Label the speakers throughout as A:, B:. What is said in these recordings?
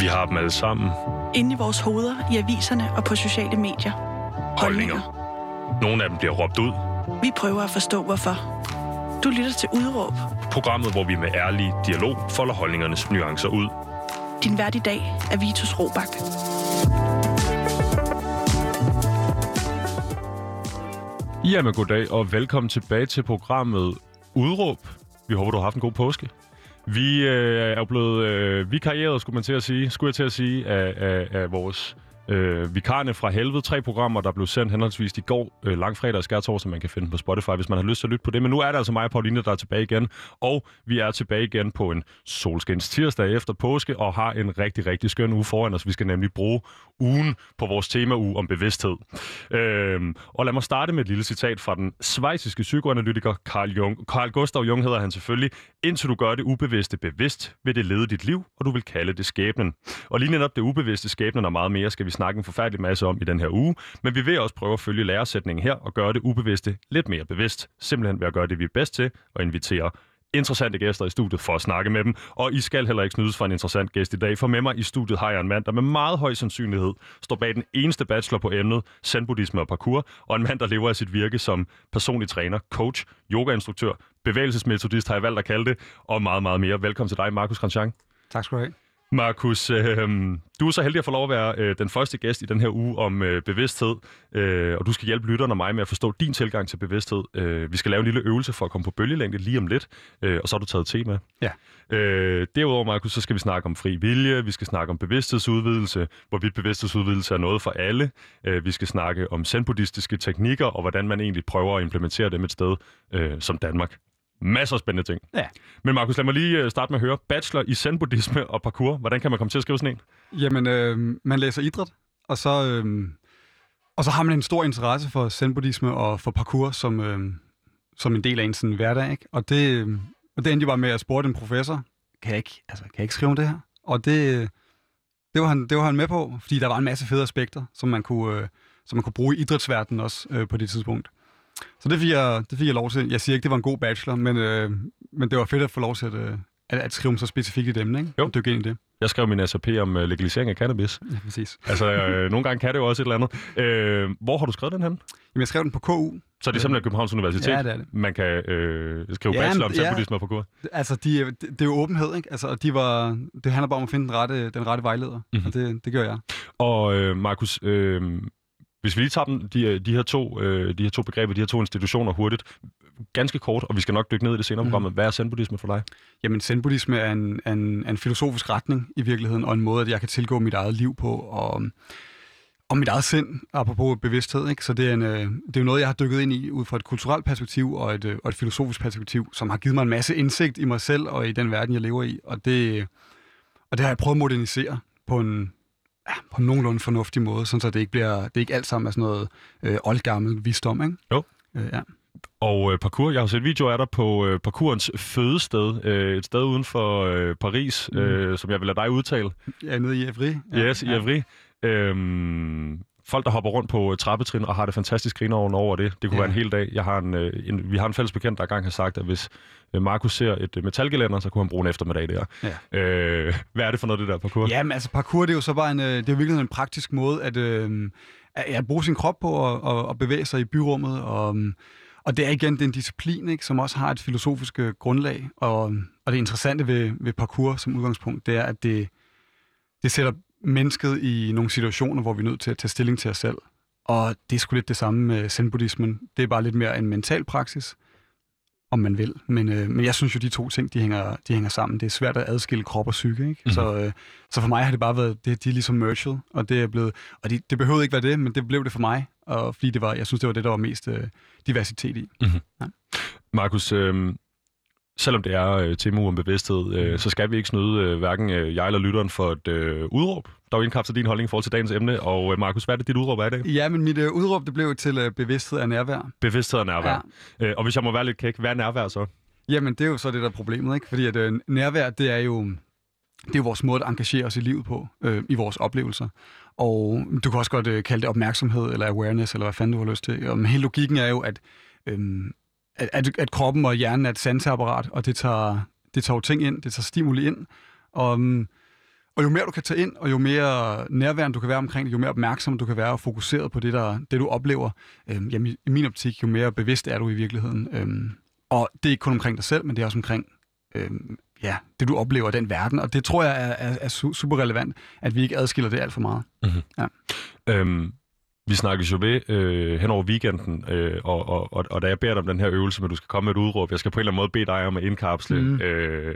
A: Vi har dem alle sammen.
B: Inde i vores hoveder, i aviserne og på sociale medier.
A: Holdninger. Nogle af dem bliver råbt ud.
B: Vi prøver at forstå, hvorfor. Du lytter til Udråb.
A: Programmet, hvor vi med ærlig dialog folder holdningernes nuancer ud.
B: Din vært i dag er Vitus Robak.
A: Jamen goddag og velkommen tilbage til programmet Udråb. Vi håber, du har haft en god påske. Vi øh, er blevet øh, vikarieret, skulle man til at sige, skulle jeg til at sige, af, af, af vores øh, vikarne fra helvede. Tre programmer, der blev sendt henholdsvis i går, øh, langfredag og skærtorsdag, man kan finde på Spotify, hvis man har lyst til at lytte på det. Men nu er det altså mig og Pauline, der er tilbage igen. Og vi er tilbage igen på en solskins tirsdag efter påske, og har en rigtig, rigtig skøn uge foran os. Vi skal nemlig bruge ugen på vores tema-uge om bevidsthed. Øh, og lad mig starte med et lille citat fra den svejsiske psykoanalytiker Carl, Jung. Carl Gustav Jung hedder han selvfølgelig. Indtil du gør det ubevidste bevidst, vil det lede dit liv, og du vil kalde det skæbnen. Og lige netop det ubevidste skæbnen og meget mere skal vi snakke en forfærdelig masse om i den her uge, men vi vil også prøve at følge læresætningen her og gøre det ubevidste lidt mere bevidst. Simpelthen ved at gøre det, vi er bedst til, og invitere interessante gæster i studiet for at snakke med dem. Og I skal heller ikke snydes for en interessant gæst i dag, for med mig i studiet har jeg en mand, der med meget høj sandsynlighed står bag den eneste bachelor på emnet zen-buddhisme og parkour, og en mand, der lever af sit virke som personlig træner, coach, yogainstruktør, bevægelsesmetodist har jeg valgt at kalde det, og meget, meget mere. Velkommen til dig, Markus Grandjean.
C: Tak skal du have.
A: Markus, øh, du er så heldig at få lov at være øh, den første gæst i den her uge om øh, bevidsthed, øh, og du skal hjælpe lytterne og mig med at forstå din tilgang til bevidsthed. Øh, vi skal lave en lille øvelse for at komme på bølgelængde lige om lidt, øh, og så har du taget tema.
C: Ja.
A: Øh, derudover, Markus, så skal vi snakke om fri vilje, vi skal snakke om bevidsthedsudvidelse, hvorvidt bevidsthedsudvidelse er noget for alle. Øh, vi skal snakke om zen-buddhistiske teknikker, og hvordan man egentlig prøver at implementere dem et sted øh, som Danmark. Masser af spændende ting.
C: Ja.
A: Men Markus, lad mig lige øh, starte med at høre. Bachelor i zen-buddhisme og parkour. Hvordan kan man komme til at skrive sådan en?
C: Jamen, øh, man læser idræt, og så, øh, og så har man en stor interesse for zen-buddhisme og for parkour som, øh, som en del af ens sådan, hverdag. Ikke? Og, det, øh, og det endte jo bare med at spørge en professor, kan jeg ikke, altså, kan jeg ikke skrive om det her? Og det, det, var han, det var han med på, fordi der var en masse fede aspekter, som man kunne, øh, som man kunne bruge i idrætsverdenen også øh, på det tidspunkt. Så det fik, jeg, det fik jeg lov til. Jeg siger ikke, det var en god bachelor, men, øh, men det var fedt at få lov til at, øh, at, at skrive om så specifikt et emne, ikke?
A: Jo.
C: Dykke ind i det.
A: Jeg skrev min SAP om øh, legalisering af cannabis.
C: Ja, præcis.
A: Altså, øh, nogle gange kan det jo også et eller andet. Øh, hvor har du skrevet den hen?
C: Jamen, jeg skrev den på KU.
A: Så det er simpelthen Københavns Universitet,
C: Ja, det er det.
A: man kan øh, skrive
C: Ja,
A: bachelor om
C: ja.
A: og parkour.
C: Altså, de, det, det er jo åbenhed, ikke? Altså, og de var, det handler bare om at finde den rette, den rette vejleder,
A: Mhm.
C: mm-hmm. og det, det gør jeg.
A: Og øh, Markus, øh, hvis vi lige tager dem, de, de, her to, øh, de her to begreber, de her to institutioner hurtigt, ganske kort, og vi skal nok dykke ned i det senere mm. program. Hvad er zen-buddhisme for dig?
C: Jamen, zen-buddhisme er en, en, en filosofisk retning i virkeligheden, og en måde, at jeg kan tilgå mit eget liv på, og, og mit eget sind, apropos bevidsthed. Ikke? Så det er, en, øh, det er jo noget, jeg har dykket ind i ud fra et kulturelt perspektiv og et, øh, og et filosofisk perspektiv, som har givet mig en masse indsigt i mig selv og i den verden, jeg lever i. Og det, og det har jeg prøvet at modernisere på en, ja, på en nogenlunde fornuftig måde, sådan så det ikke, bliver, det ikke alt sammen er sådan noget øh, oldgammel visdom. Ikke?
A: Jo.
C: Øh, ja.
A: Og øh, parkour, jeg har set videoer af dig på øh, parkourens fødested, øh, et sted uden for øh, Paris,
C: Mm.
A: øh, som jeg vil lade dig udtale.
C: Er nede i Evry.
A: Yes, i Avri. Øhm, folk, der hopper rundt på øh, trappetrin og har det fantastisk griner over det. Det kunne
C: Ja.
A: være en hel dag. Jeg har en, øh, en, vi har en fælles bekendt, der engang har sagt, at hvis øh, Markus ser et metalgelænder, så kunne han bruge en eftermiddag der.
C: Ja.
A: Øh, hvad er det for noget, det der parkour?
C: Jamen, altså parkour, det er jo så bare en, det er jo virkelig en praktisk måde at, øh, at, bruge sin krop på at, at, at bevæge sig i byrummet. Og, og det er igen det er en disciplin, ikke, som også har et filosofisk grundlag. Og, og det interessante ved, ved parkour som udgangspunkt, det er, at det, det sætter mennesket i nogle situationer, hvor vi er nødt til at tage stilling til os selv. Og det er sgu lidt det samme med zen-buddhismen. Det er bare lidt mere en mental praksis, om man vil. Men, øh, men jeg synes jo, de to ting, de hænger, de hænger sammen. Det er svært at adskille krop og psyke, ikke?
A: Mhm.
C: Så, øh, så for mig har det bare været, det, de er ligesom merged, og det er blevet, og det, det behøvede ikke være det, men det blev det for mig, og fordi det var, jeg synes, det var det, der var mest øh, diversitet i.
A: Markus, øh, selvom det er øh, tema om bevidsthed, øh, så skal vi ikke snyde øh, hverken øh, jeg eller lytteren for et øh, udråb. Der er jo indkapslet din holdning i forhold til dagens emne. Og øh, Markus, hvad er det, dit udråb er i dag?
C: Ja, men mit øh, udråb, det blev til øh, bevidsthed af nærvær.
A: Bevidsthed og nærvær. Ja. Øh, og hvis jeg må være lidt kæk, hvad er nærvær så?
C: Jamen, det er jo så det, der er problemet, ikke? Fordi at, øh, nærvær, det er jo det er jo vores måde at engagere os i livet på, øh, i vores oplevelser. Og du kan også godt øh, kalde det opmærksomhed, eller awareness, eller hvad fanden du har lyst til. Og men hele logikken er jo, at, øh, at, at, at kroppen og hjernen er et sanseapparat, og det tager, det tager jo ting ind, det tager stimuli ind. Og, øhm, Og jo mere du kan tage ind, og jo mere nærværende du kan være omkring det, jo mere opmærksom du kan være og fokuseret på det, der, det du oplever, øhm, jamen, i, min optik, jo mere bevidst er du i virkeligheden. Øhm, og det er ikke kun omkring dig selv, men det er også omkring øhm, ja, det, du oplever i den verden. Og det tror jeg er, er, er super relevant, at vi ikke adskiller det alt for meget.
A: Mm-hmm. Ja. Øhm, vi snakkes jo ved øh, hen over weekenden, øh, og, og, og, og da jeg beder dig om den her øvelse, men du skal komme med et udråb, jeg skal på en eller anden måde bede dig om at indkapsle mm. øh,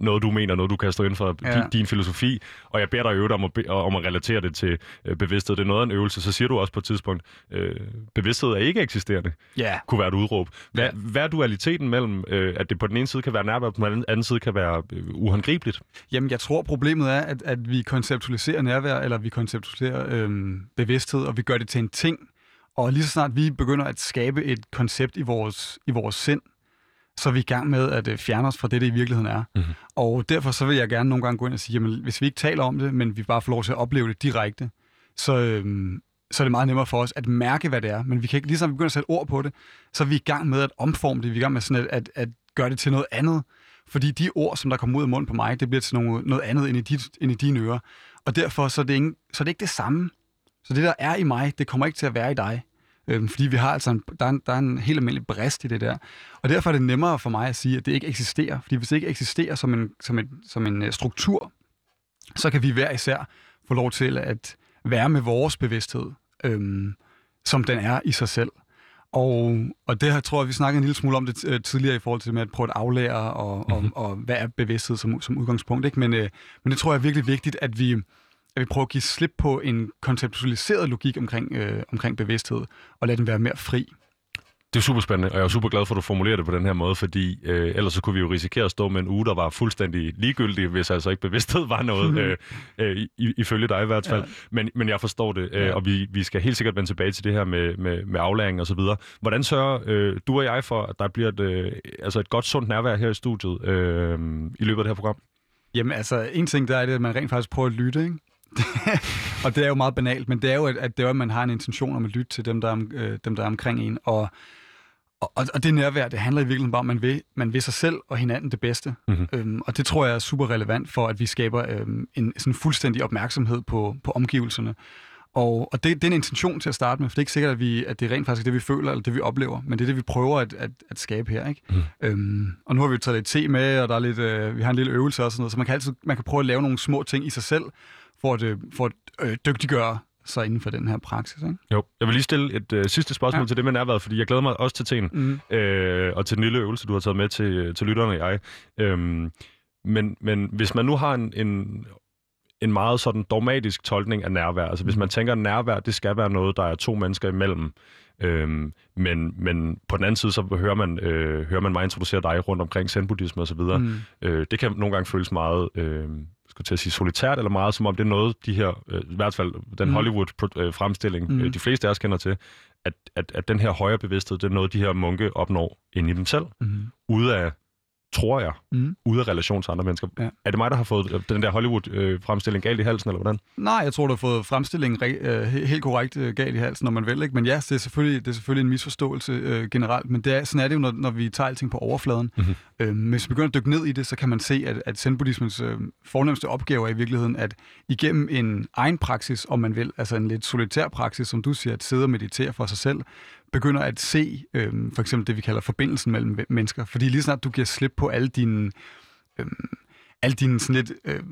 A: noget, du mener, noget, du kan stå inden for ja. din, din filosofi, og jeg beder dig øve om at, be, om at relatere det til øh, bevidsthed. Det er noget af en øvelse. Så siger du også på et tidspunkt, øh, bevidsthed er ikke eksisterende,
C: ja.
A: kunne være et udråb. Hvad, ja. hvad er dualiteten mellem, øh, at det på den ene side kan være nærvær, på den anden side kan være øh, uhåndgribeligt?
C: Jamen, jeg tror, problemet er, at, at vi konceptualiserer nærvær, eller vi konceptualiserer øh, bevidsthed, og vi gør det til en ting. Og lige så snart vi begynder at skabe et koncept i vores, i vores sind, så er vi i gang med at øh, fjerne os fra det, det i virkeligheden er. Mm-hmm. Og derfor så vil jeg gerne nogle gange gå ind og sige, jamen hvis vi ikke taler om det, men vi bare får lov til at opleve det direkte, så, øhm, så er det meget nemmere for os at mærke, hvad det er. Men vi kan ikke, ligesom vi begynder at sætte ord på det, så er vi i gang med at omforme det, vi er i gang med sådan at, at, at gøre det til noget andet. Fordi de ord, som der kommer ud af munden på mig, det bliver til noget, noget andet end i, dit, end i dine ører. Og derfor så er, det ikke, så er det ikke det samme. Så det, der er i mig, det kommer ikke til at være i dig. Øhm, fordi vi har altså en, der, er en, der er en helt almindelig brist i det der. Og derfor er det nemmere for mig at sige, at det ikke eksisterer. Fordi hvis det ikke eksisterer som en, som en, som en uh, struktur, så kan vi hver især få lov til at være med vores bevidsthed, øhm, som den er i sig selv. Og, og det her tror jeg, vi snakkede en lille smule om det uh, tidligere i forhold til det med at prøve at aflære, og, mm-hmm. og, mhm. og, hvad er bevidsthed som, som udgangspunkt. Ikke? Men, uh, men det tror jeg er virkelig vigtigt, at vi, at vi prøver at give slip på en konceptualiseret logik omkring, øh, omkring bevidsthed, og lade den være mere fri.
A: Det er super spændende, og jeg er super glad for, at du formulerer det på den her måde, fordi øh, ellers så kunne vi jo risikere at stå med en uge, der var fuldstændig ligegyldig, hvis altså ikke bevidsthed var noget, øh, øh, i, ifølge dig i hvert fald. Ja. Men, men jeg forstår det, øh, ja. og vi, vi skal helt sikkert vende tilbage til det her med, med, med aflæring og så videre. Hvordan sørger øh, du og jeg for, at der bliver et, øh, altså et godt, sundt nærvær her i studiet øh, i løbet af det her program?
C: Jamen altså, en ting der er det, at man rent faktisk prøver at lytte, ikke? og det er jo meget banalt, men det er jo, at, at, det er, at man har en intention om at lytte til dem, der er, øh, dem, der er omkring en. Og, og, og det nærvær, det handler i virkeligheden bare om, at man vil, man vil sig selv og hinanden det bedste. Mm-hmm. Øhm, og det tror jeg er super relevant for, at vi skaber øhm, en sådan fuldstændig opmærksomhed på, på omgivelserne. Og, og det, det er en intention til at starte med, for det er ikke sikkert, at, vi, at det er rent faktisk det, vi føler, eller det, vi oplever, men det er det, vi prøver at, at, at skabe her. Ikke? Mm. Øhm, og nu har vi taget lidt te med, og der er lidt, øh, vi har en lille øvelse og sådan noget, så man kan altid man kan prøve at lave nogle små ting i sig selv, for at, øh, for at øh, dygtiggøre sig inden for den her praksis. Ikke?
A: Jo, jeg vil lige stille et øh, sidste spørgsmål ja. til det med nærværet, fordi jeg glæder mig også til teen, mm. øh, og til den lille øvelse, du har taget med til, til lytterne og jeg. Øhm, men, men hvis man nu har en, en, en meget sådan dogmatisk tolkning af nærvær, altså hvis mm. man tænker, at nærvær, det skal være noget, der er to mennesker imellem, Øhm, men, men på den anden side, så hører man, øh, hører man mig introducere dig rundt omkring zen-buddhisme osv. Mm. Øh, det kan nogle gange føles meget øh, skulle til at sige solitært, eller meget som om det er noget, de her, øh, i hvert fald den mm. Hollywood-fremstilling, mm. øh, de fleste af os kender til, at, at, at den her højere bevidsthed, det er noget, de her munke opnår ind i dem selv, mm. ude af tror jeg, mm. ude af relation til andre mennesker. Ja. Er det mig, der har fået den der Hollywood-fremstilling galt i halsen, eller hvordan?
C: Nej, jeg tror, du har fået fremstillingen øh, helt korrekt øh, galt i halsen, når man vil. Ikke? Men ja, det er selvfølgelig, det er selvfølgelig en misforståelse øh, generelt, men det er, sådan er det jo, når, når vi tager alting på overfladen. Mm-hmm. Øh, hvis vi begynder at dykke ned i det, så kan man se, at, at zen-buddhismens øh, fornemmeste opgave er i virkeligheden, at igennem en egen praksis, om man vil, altså en lidt solitær praksis, som du siger, at sidde og meditere for sig selv, begynder at se øh, for eksempel det, vi kalder forbindelsen mellem mennesker. Fordi lige snart du giver slip på alle dine, øh, alle dine sådan lidt øh,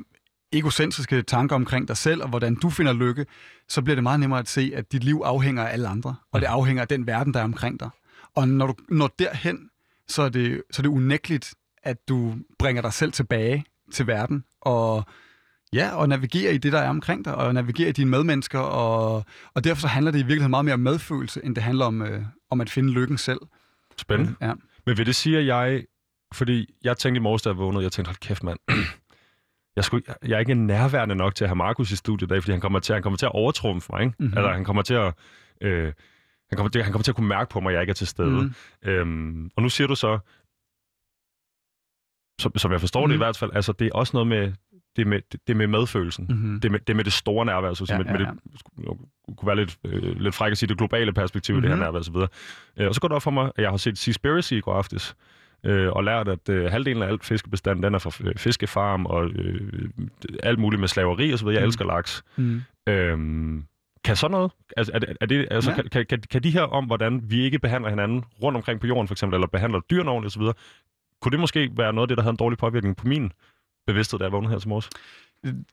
C: egocentriske tanker omkring dig selv, og hvordan du finder lykke, så bliver det meget nemmere at se, at dit liv afhænger af alle andre, og det afhænger af den verden, der er omkring dig. Og når du når derhen, så er det, så er det unægteligt, at du bringer dig selv tilbage til verden, og Ja, og navigere i det, der er omkring dig, og navigere i dine medmennesker, og, og derfor så handler det i virkeligheden meget mere om medfølelse, end det handler om, øh, om at finde lykken selv.
A: Spændende. Ja. Men vil det sige, at jeg... Fordi jeg tænkte i morges, da jeg vågnede, jeg tænkte, hold kæft mand, jeg, skulle, jeg er ikke nærværende nok til at have Markus i studiet i dag, fordi han kommer til, han kommer til at overtrumfe mig. Ikke? Mm-hmm. Altså, han kommer til at... Øh, han kommer, til, han kommer til at kunne mærke på mig, at jeg ikke er til stede. Mm. Øhm, og nu siger du så, som, som jeg forstår mm. det i hvert fald, altså det er også noget med det med, det med medfølelsen. Mm-hmm. Det, med, det med det store nærvær, så ja, med, ja, ja. med det kunne være lidt, øh, lidt fræk at sige det globale perspektiv mm-hmm. det her mhm. nærvær og så videre. Øh, og så går det op for mig, at jeg har set Seaspiracy i går aftes. øh, og lært, at øh, halvdelen af alt fiskebestand, den er fra øh, fiskefarm og øh, alt muligt med slaveri og videre. Jeg
C: Mm.
A: elsker laks.
C: Mm.
A: Øhm, kan så noget? Altså, er, det- er det, altså,
C: Ja.
A: kan, kan, kan, kan de her om, hvordan vi ikke behandler hinanden rundt omkring på jorden, for eksempel, eller behandler dyrene ordentligt osv., kunne det måske være noget af det, der havde en dårlig påvirkning på min bevidsthed, da jeg vågnede her til morges?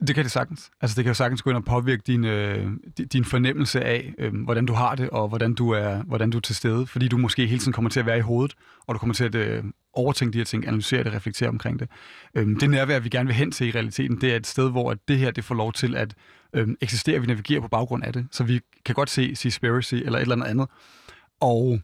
C: Det kan det sagtens. Altså, det kan jo sagtens gå ind og påvirke din, øh, din fornemmelse af, øh, hvordan du har det, og hvordan du, er, hvordan du er til stede. Fordi du måske hele tiden kommer til at være i hovedet, og du kommer til at øh, overtænke de her ting, analysere det, reflektere omkring det. Øh, det nærvær, vi gerne vil hen til i realiteten, det er et sted, hvor at det her det får lov til at øh, eksistere. Vi navigerer på baggrund af det. Så vi kan godt se Seaspiracy eller et eller andet andet. Og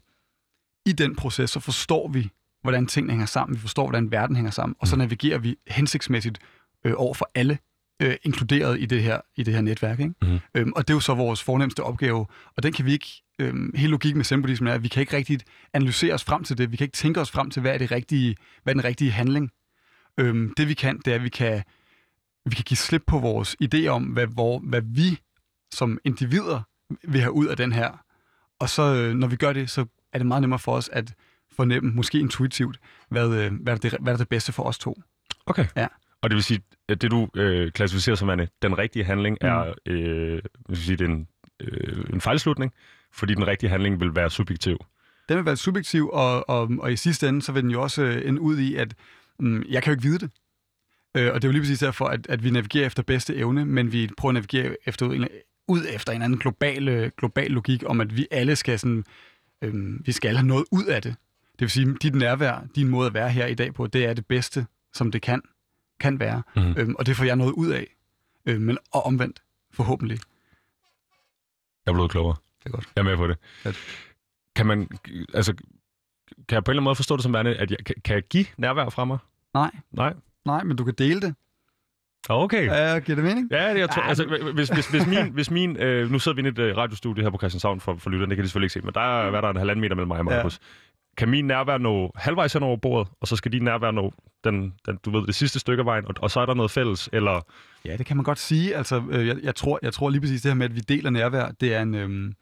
C: i den proces, så forstår vi, hvordan tingene hænger sammen. Vi forstår, hvordan verden hænger sammen. Og så navigerer vi hensigtsmæssigt øh, over for alle øh, inkluderet i det her, i det her netværk. Ikke?
A: Mhm.
C: Øhm, og det er jo så vores fornemmeste opgave, og den kan vi ikke, øhm, hele logikken med Buddhism er, at vi kan ikke rigtig analysere os frem til det. Vi kan ikke tænke os frem til, hvad er, det rigtige, hvad er den rigtige handling. Øhm, det vi kan, det er, at vi kan, vi kan give slip på vores idé om, hvad, hvor, hvad vi som individer vil have ud af den her. Og så, øh, når vi gør det, så er det meget nemmere for os at fornemme, måske intuitivt, hvad, øh, hvad, er, det, hvad er det bedste for os to.
A: Okay.
C: Ja.
A: Og det vil sige, at det du øh, klassificerer som værende den rigtige handling,
C: Mm.
A: er øh, vil sige, det er en, øh, en fejlslutning, fordi den rigtige handling vil være subjektiv.
C: Den vil være subjektiv, og, og, og i sidste ende, så vil den jo også øh, ende ud i, at mm, jeg kan jo ikke vide det. Øh, og det er jo lige præcis derfor, at, at vi navigerer efter bedste evne, men vi prøver at navigere efter, en- ud efter en anden global, øh, global logik om, at vi alle skal sådan, øh, vi skal have noget ud af det. Det vil sige, dit nærvær, din måde at være her i dag på, det er det bedste, som det kan, kan være.
A: Mhm.
C: Øhm, og det får jeg noget ud af. Øh, men og omvendt, forhåbentlig.
A: Jeg er blevet klogere.
C: Det er godt.
A: Jeg er med på det.
C: Fedt.
A: Kan man, altså, kan jeg på en eller anden måde forstå det som værende, at jeg, kan, kan jeg give nærvær fra mig?
C: Nej,
A: Nej.
C: nej, men du kan dele det.
A: Okay.
C: Ja, giver det mening?
A: Ja, det, jeg tror,
C: Ja,
A: altså, hvis, hvis, hvis min, hvis min øh, nu sidder vi i et øh, radiostudie her på Christianshavn for, for lytterne, det kan de selvfølgelig ikke se, men der er, hvad der er en halvanden meter mellem mig og Markus. Ja. Kan min nærvær nå halvvejs hen over bordet, og så skal din nærvær nå den, den, du ved, det sidste stykke af vejen, og, og så er der noget fælles, eller...
C: Ja, det kan man godt sige. Altså, øh, jeg, jeg, tror, jeg tror lige præcis det her med, at vi deler nærvær, det er en øhm,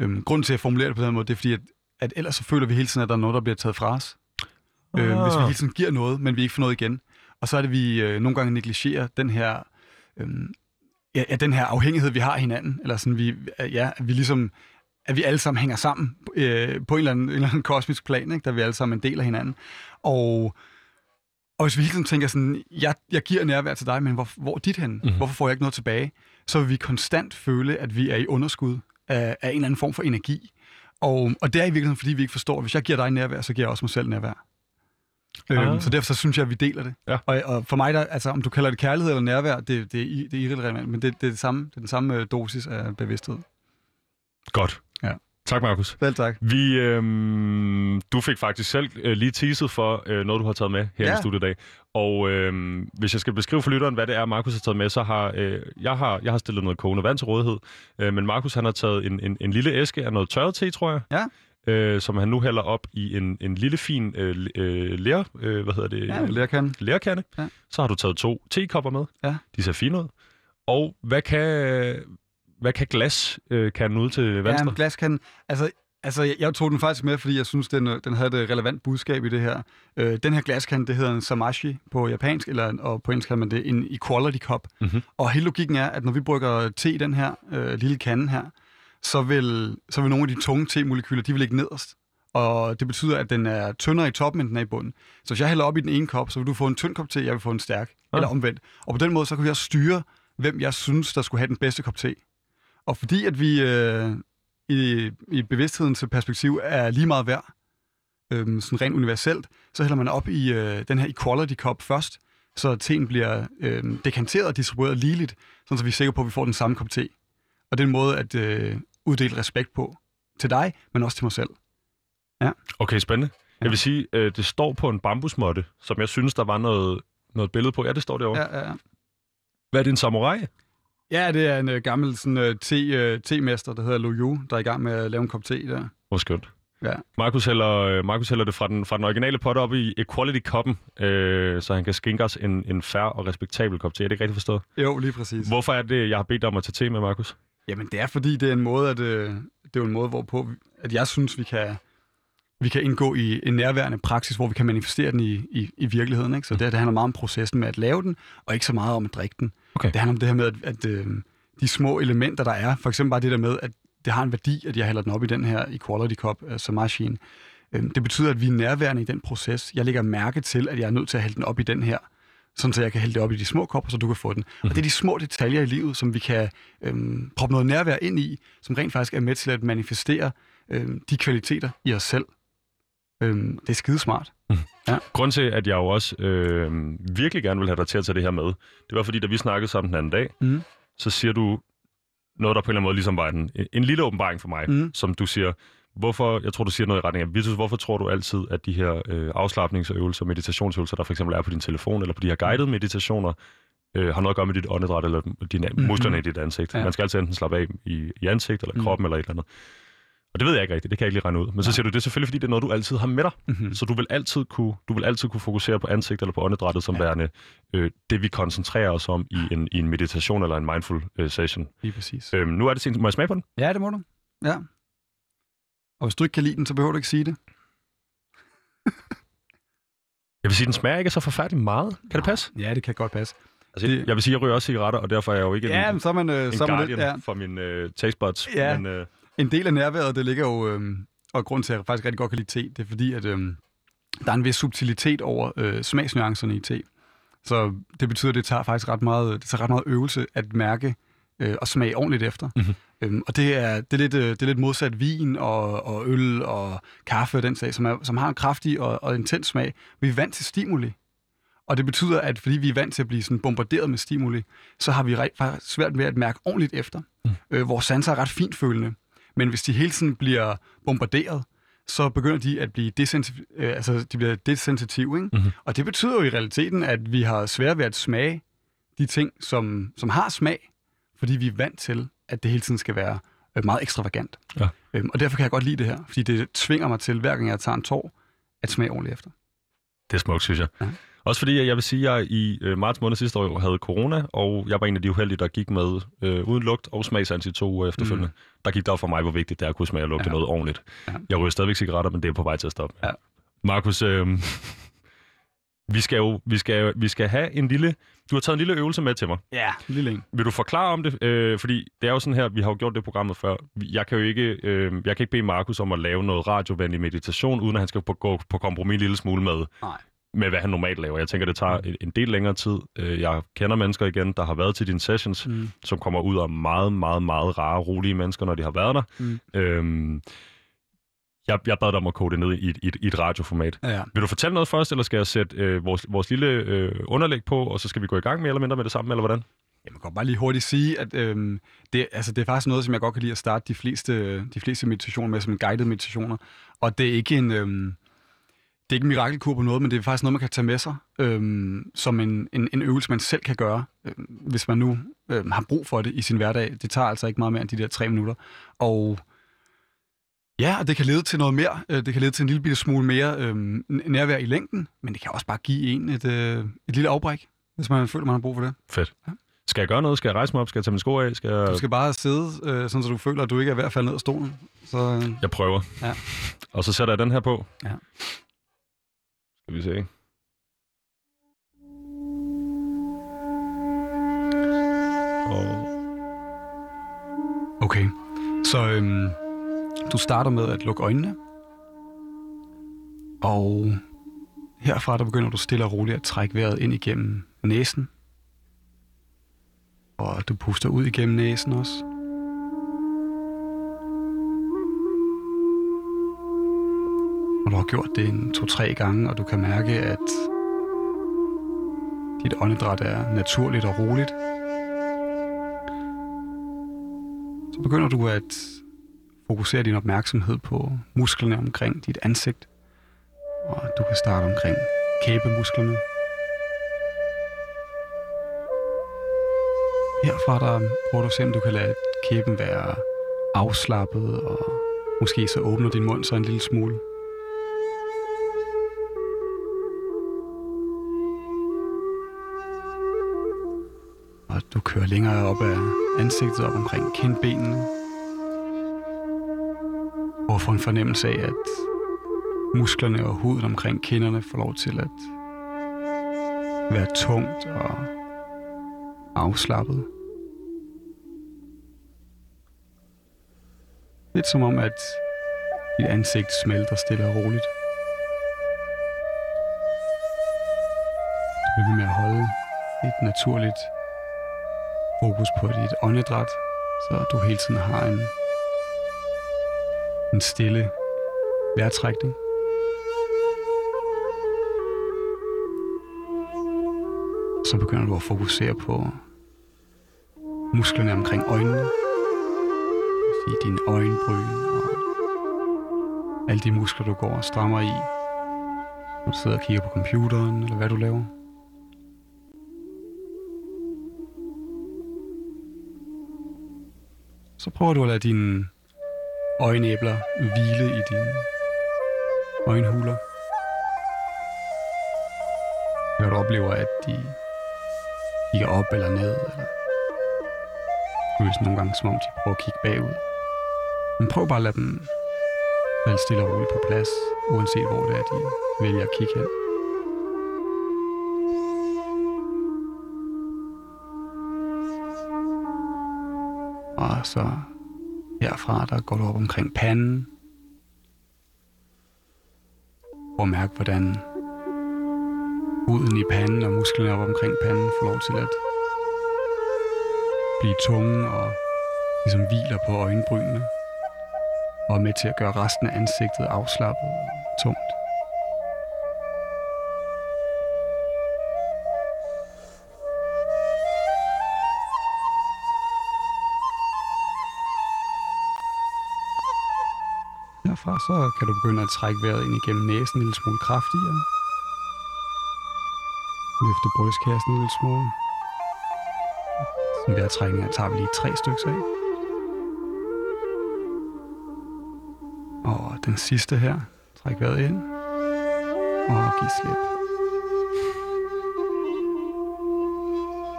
C: øhm, grund til at formulere det på den måde, det er fordi, at, at ellers så føler vi hele tiden, at der er noget, der bliver taget fra os. Øh,
A: Ah.
C: hvis vi hele tiden giver noget, men vi ikke får noget igen. Og så er det, vi øh, nogle gange negligerer den her, øhm, ja, den her afhængighed, vi har af hinanden. Eller sådan, vi, ja, at vi ligesom at vi alle sammen hænger sammen øh, på en eller, anden, en eller anden kosmisk plan, ikke? der vi alle sammen en del af hinanden. Og, og hvis vi hele tiden tænker sådan, jeg, jeg giver nærvær til dig, men hvor, hvor er dit hen?
A: Mhm.
C: Mm-hmm. Hvorfor får jeg ikke noget tilbage? Så vil vi konstant føle, at vi er i underskud af, af en eller anden form for energi. Og, og det er i virkeligheden, fordi vi ikke forstår, at hvis jeg giver dig nærvær, så giver jeg også mig selv nærvær.
A: Ah.
C: Øhm, så derfor så synes jeg, at vi deler det.
A: Ja.
C: Og, og for mig, der, altså, om du kalder det kærlighed eller nærvær, det, det, er, det er irrelevant, men det, det, er det samme, det er den samme øh, dosis af bevidsthed.
A: Godt.
C: Ja.
A: Tak, Markus.
C: Vel tak.
A: Vi, øhm, du fik faktisk selv øh, lige teaset for øh, noget, du har taget med her
C: Ja.
A: i studiet i dag. Og øhm, hvis jeg skal beskrive for lytteren, hvad det er, Markus har taget med, så har øh, jeg, har jeg har stillet noget kogende vand til rådighed. Øh, men Markus han har taget en, en, en lille æske af noget tørret te, tror jeg.
C: Ja.
A: Øh, som han nu hælder op i en, en lille fin øh, øh, lær, øh, hvad hedder det?
C: Ja, lærkan.
A: lærkande.
C: Ja.
A: Så har du taget to tekopper med.
C: Ja.
A: De ser fine ud. Og hvad kan, hvad kan glas øh, kan ud til
C: Ja,
A: venstre?
C: en glaskande. Altså, altså jeg, jeg tog den faktisk med, fordi jeg synes, den, øh, den havde et relevant budskab i det her. Øh, den her glaskande, det hedder en samashi på japansk, eller, og på engelsk kalder man det en equality cup.
A: Mhm.
C: Og hele logikken er, at når vi brygger te i den her øh, lille kande her, så vil, så vil nogle af de tunge te-molekyler, de vil ligge nederst. Og det betyder, at den er tyndere i toppen, end den er i bunden. Så hvis jeg hælder op i den ene kop, så vil du få en tynd kop te, jeg vil få en stærk.
A: Ah.
C: Eller omvendt. Og på den måde, så kan også styre, hvem jeg synes, der skulle have den bedste kop te. Og fordi at vi øh, i, i bevidsthedens perspektiv er lige meget værd, øh, sådan rent universelt, så hælder man op i øh, den her equality cup først, så teen bliver øh, dekanteret og distribueret ligeligt, sådan så vi er sikre på, at vi får den samme kop te. Og det er en måde at øh, uddele respekt på til dig, men også til mig selv.
A: Okay, spændende. Ja.
C: Ja.
A: Jeg vil sige, øh, det står på en bambusmåtte, som jeg synes, der var noget, noget billede på. Ja, det står derovre. Ja.
C: Ja, ja, ja.
A: Hvad er det, en samurai?
C: Ja det er en øh, gammel sådan, øh, te, øh, te-mester, der hedder Lu Yu, der er i gang med at lave en kop te der.
A: Hvor skønt.
C: Ja.
A: Markus hælder, øh, Markus hælder det fra den, fra den originale pot op i Equality-koppen, øh, så han kan skænke os en, en færre og respektabel kop te. Er det ikke rigtigt forstået?
C: Jo, lige præcis.
A: Hvorfor er det, jeg har bedt dig om at tage te med, Markus?
C: Jamen, det er fordi, det er en måde, at, øh, det er en måde, hvorpå vi- at jeg synes, vi kan, vi kan indgå i en nærværende praksis, hvor vi kan manifestere den i, i, i virkeligheden. Ikke? Så det, det handler meget om processen med at lave den, og ikke så meget om at drikke den.
A: Okay.
C: Det handler om det her med, at, at øh, de små elementer, der er, for eksempel bare det der med, at det har en værdi, at jeg hælder den op i den her Equality Cup, altså machine. Øh, det betyder, at vi er nærværende i den proces. Jeg lægger mærke til, at jeg er nødt til at hælde den op i den her, sådan så jeg kan hælde det op i de små kopper, så du kan få den. Mm. Og det er de små detaljer i livet, som vi kan øhm, proppe noget nærvær ind i, som rent faktisk er med til at manifestere øhm, de kvaliteter i os selv. Øhm, det er skidesmart.
A: Grund til, at jeg jo også øh, virkelig gerne vil have dig til at tage det her med, det var fordi, da vi snakkede sammen den anden dag,
C: Mm.
A: så siger du noget, der på en eller anden måde ligesom var en, en lille åbenbaring for mig,
C: Mm.
A: som du siger, hvorfor, jeg tror, du siger noget i retning af, Vitus, hvorfor tror du altid, at de her øh, afslappningsøvelser, meditationsøvelser, der for eksempel er på din telefon, eller på de her guidede meditationer, øh, har noget at gøre med dit åndedræt, eller dine
C: Mhm.
A: musklerne i dit ansigt.
C: Ja.
A: Man skal altid enten slappe af i, i ansigt, eller
C: Mm.
A: kroppen, eller et eller andet. Og det ved jeg ikke rigtigt, det kan jeg ikke lige regne ud. Men så siger du, det er selvfølgelig, fordi det er noget, du altid har med dig.
C: Mm-hmm.
A: Så du vil altid kunne, du vil altid kunne fokusere på ansigt eller på åndedrættet som
C: Ja.
A: værende øh, det, vi koncentrerer os om i en, i en meditation eller en mindful øh, session.
C: Lige præcis.
A: Øhm, nu er det sent. Må jeg smage på den?
C: Ja, det må du. Ja. Og hvis du ikke kan lide den, så behøver du ikke sige det.
A: Jeg vil sige, den smager ikke så forfærdeligt meget. Kan det passe?
C: Ja, det kan godt passe.
A: Altså,
C: Det-
A: Jeg vil sige, jeg ryger også cigaretter, og derfor er jeg jo ikke
C: Ja,
A: en,
C: så man, øh,
A: en
C: så man
A: guardian
C: lidt, ja.
A: for min øh, taste buds.
C: Ja.
A: Men, øh,
C: En del af nærværet, det ligger jo, øhm, og grund til, at jeg faktisk rigtig godt kan lide te, det er fordi, at øhm, der er en vis subtilitet over øh, smagsnuancerne i te. Så det betyder, at det tager faktisk ret meget, det tager ret meget øvelse at mærke øh, og smage ordentligt efter.
A: Mhm.
C: Øhm, og det er, det, er lidt, øh, det er lidt modsat vin og, og øl og kaffe og den sag, som, er, som har en kraftig og, og intens smag. Vi er vant til stimuli. Og det betyder, at fordi vi er vant til at blive sådan bombarderet med stimuli, så har vi faktisk svært ved at mærke ordentligt efter. Mm. Øh, vores sanser er ret finfølende. Men hvis de hele tiden bliver bombarderet, så begynder de at blive desensitive, øh, altså de bliver desensitive, ikke?
A: Mhm.
C: Og det betyder jo i realiteten, at vi har svært ved at smage de ting, som, som har smag, fordi vi er vant til, at det hele tiden skal være øh, meget ekstravagant.
A: Ja.
C: Øhm, og derfor kan jeg godt lide det her, fordi det tvinger mig til, hver gang jeg tager en tår, at smage ordentligt efter.
A: det er smukt, synes jeg.
C: Ja.
A: Også fordi, jeg vil sige, at jeg i øh, marts måned sidste år havde corona, og jeg var en af de uheldige, der gik med øh, uden lugt og smagsans i to uger efterfølgende. Mm. Der gik der for mig, hvor vigtigt det er at kunne smage og lugte
C: Ja.
A: noget ordentligt.
C: Ja.
A: Jeg ryger stadigvæk cigaretter, men det er på vej til at stoppe.
C: Ja.
A: Markus, øh, vi skal jo vi skal, vi skal have en lille... Du har taget en lille øvelse med til mig.
C: Ja, lille en.
A: Vil du forklare om det? Øh, fordi det er jo sådan her, vi har jo gjort det programmet før. Jeg kan jo ikke, øh, jeg kan ikke bede Markus om at lave noget radiovenlig meditation, uden at han skal på, gå på kompromis en lille smule med,
C: Nej.
A: Med, hvad han normalt laver. Jeg tænker, det tager en, en del længere tid. Øh, jeg kender mennesker igen, der har været til dine sessions,
C: Mm.
A: som kommer ud af meget, meget, meget rare, rolige mennesker, når de har været der.
C: Mm.
A: Øhm, jeg, jeg bad dig om at kode det ned i et, i, i et radioformat.
C: Ja.
A: Vil du fortælle noget først, eller skal jeg sætte øh, vores, vores lille øh, underlæg på, og så skal vi gå i gang mere eller mindre med det samme, eller hvordan?
C: Jeg kan bare lige hurtigt sige, at øhm, det, altså, det er faktisk noget, som jeg godt kan lide at starte de fleste, de fleste meditationer med, som guidede meditationer. Og det er ikke en, øhm, det er ikke en mirakelkur på noget, men det er faktisk noget, man kan tage med sig, øhm, som en, en, en øvelse, man selv kan gøre, øhm, hvis man nu øhm, har brug for det i sin hverdag. Det tager altså ikke meget mere end de der tre minutter. Og ja, det kan lede til noget mere. Øh, Det kan lede til en lille bitte smule mere øhm, nærvær i længden, men det kan også bare give en et, øh, et lille afbræk, hvis man føler, man har brug for det.
A: Fedt. Skal jeg gøre noget? Skal jeg rejse mig op? Skal jeg tage mine sko af? Skal jeg...
C: Du skal bare sidde, øh, sådan så du føler, at du ikke er ved at falde ned af stolen. Så øh,
A: Jeg prøver.
C: Ja.
A: Og så sætter jeg den her på.
C: Ja.
A: Skal vi se. Og
C: okay. Så øhm, du starter med at lukke øjnene. Og herfra der begynder du stille og roligt at trække vejret ind igennem næsen. Og du puster ud igennem næsen også. Og du har gjort det en to-tre gange, og du kan mærke, at dit åndedræt er naturligt og roligt. Så begynder du at fokusere din opmærksomhed på musklerne omkring dit ansigt. Og du kan starte omkring kæbemusklerne. Herfra der prøver du at se, om du kan lade kæben være afslappet, og måske så åbner din mund så en lille smule. Du kører længere op af ansigtet, op omkring kindbenene. Og får en fornemmelse af, at musklerne og huden omkring kinderne får lov til at være tungt og afslappet. Lidt som om, at dit ansigt smelter stille og roligt. Du bliver med at holde et naturligt fokus på dit åndedræt, så du hele tiden har en, en stille vejrtrækning. Så begynder du at fokusere på musklerne omkring øjnene. I dine øjenbryn og alle de muskler, du går og strammer i. Når du sidder og kigger på computeren, eller hvad du laver. Prøver du at lade dine øjenæbler hvile i dine øjenhuler. Når du oplever, at de kigger op eller ned, eller føles nogle gange, som om de prøver at kigge bagud. Men prøv bare at lade dem falde stille og roligt på plads, uanset hvor det er, de vælger at kigge hen. Og så herfra, der går du op omkring panden. Og mærk, hvordan huden i panden og musklerne op omkring panden får lov til at blive tunge og ligesom hviler på øjenbrynene og er med til at gøre resten af ansigtet afslappet og så kan du begynde at trække vejret ind igennem næsen en lille smule kraftigere. Løfte brystkassen en lille smule. Sådan vejrtrækning tager vi lige tre stykker af. Og den sidste her. Træk vejret ind. Og giv slip.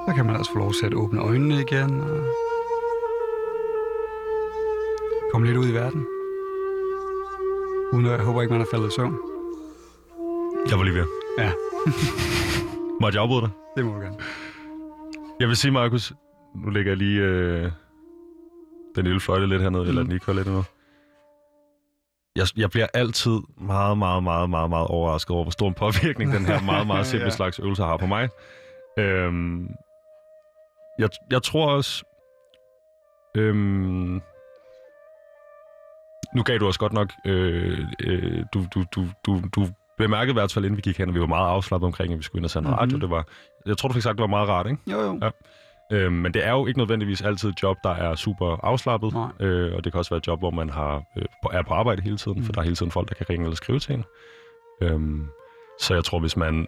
C: Så kan man også få lov til at åbne øjnene igen og komme lidt ud i verden. Uden jeg håber ikke, man er faldet i søvn.
A: Jeg var lige ved.
C: Ja,
A: Måtte jeg afbryde dig?
C: det må du gerne.
A: Jeg vil sige, Markus, nu lægger jeg lige øh, den lille fløjte lidt hernede, mm. eller den lige kører lidt nu. Jeg, jeg bliver altid meget, meget, meget, meget, meget overrasket over, hvor stor en påvirkning den her meget, meget simple
C: Ja.
A: slags øvelse har på mig. Øhm, jeg, jeg tror også... Øhm, nu gav du os godt nok... Øh, øh, du, du, du, du, du bemærkede i hvert fald, inden vi gik hen, at vi var meget afslappet omkring, at vi skulle ind og sende
C: Mhm.
A: radio. Det var, jeg tror, du fik sagt, det var meget rart, ikke?
C: Jo, jo.
A: Ja. Øhm, men det er jo ikke nødvendigvis altid et job, der er super afslappet.
C: Nej.
A: Øh, og det kan også være et job, hvor man har, øh, er på arbejde hele tiden, mm. for
C: Mm.
A: der er hele tiden folk, der kan ringe eller skrive til en. Øhm, så jeg tror, hvis man...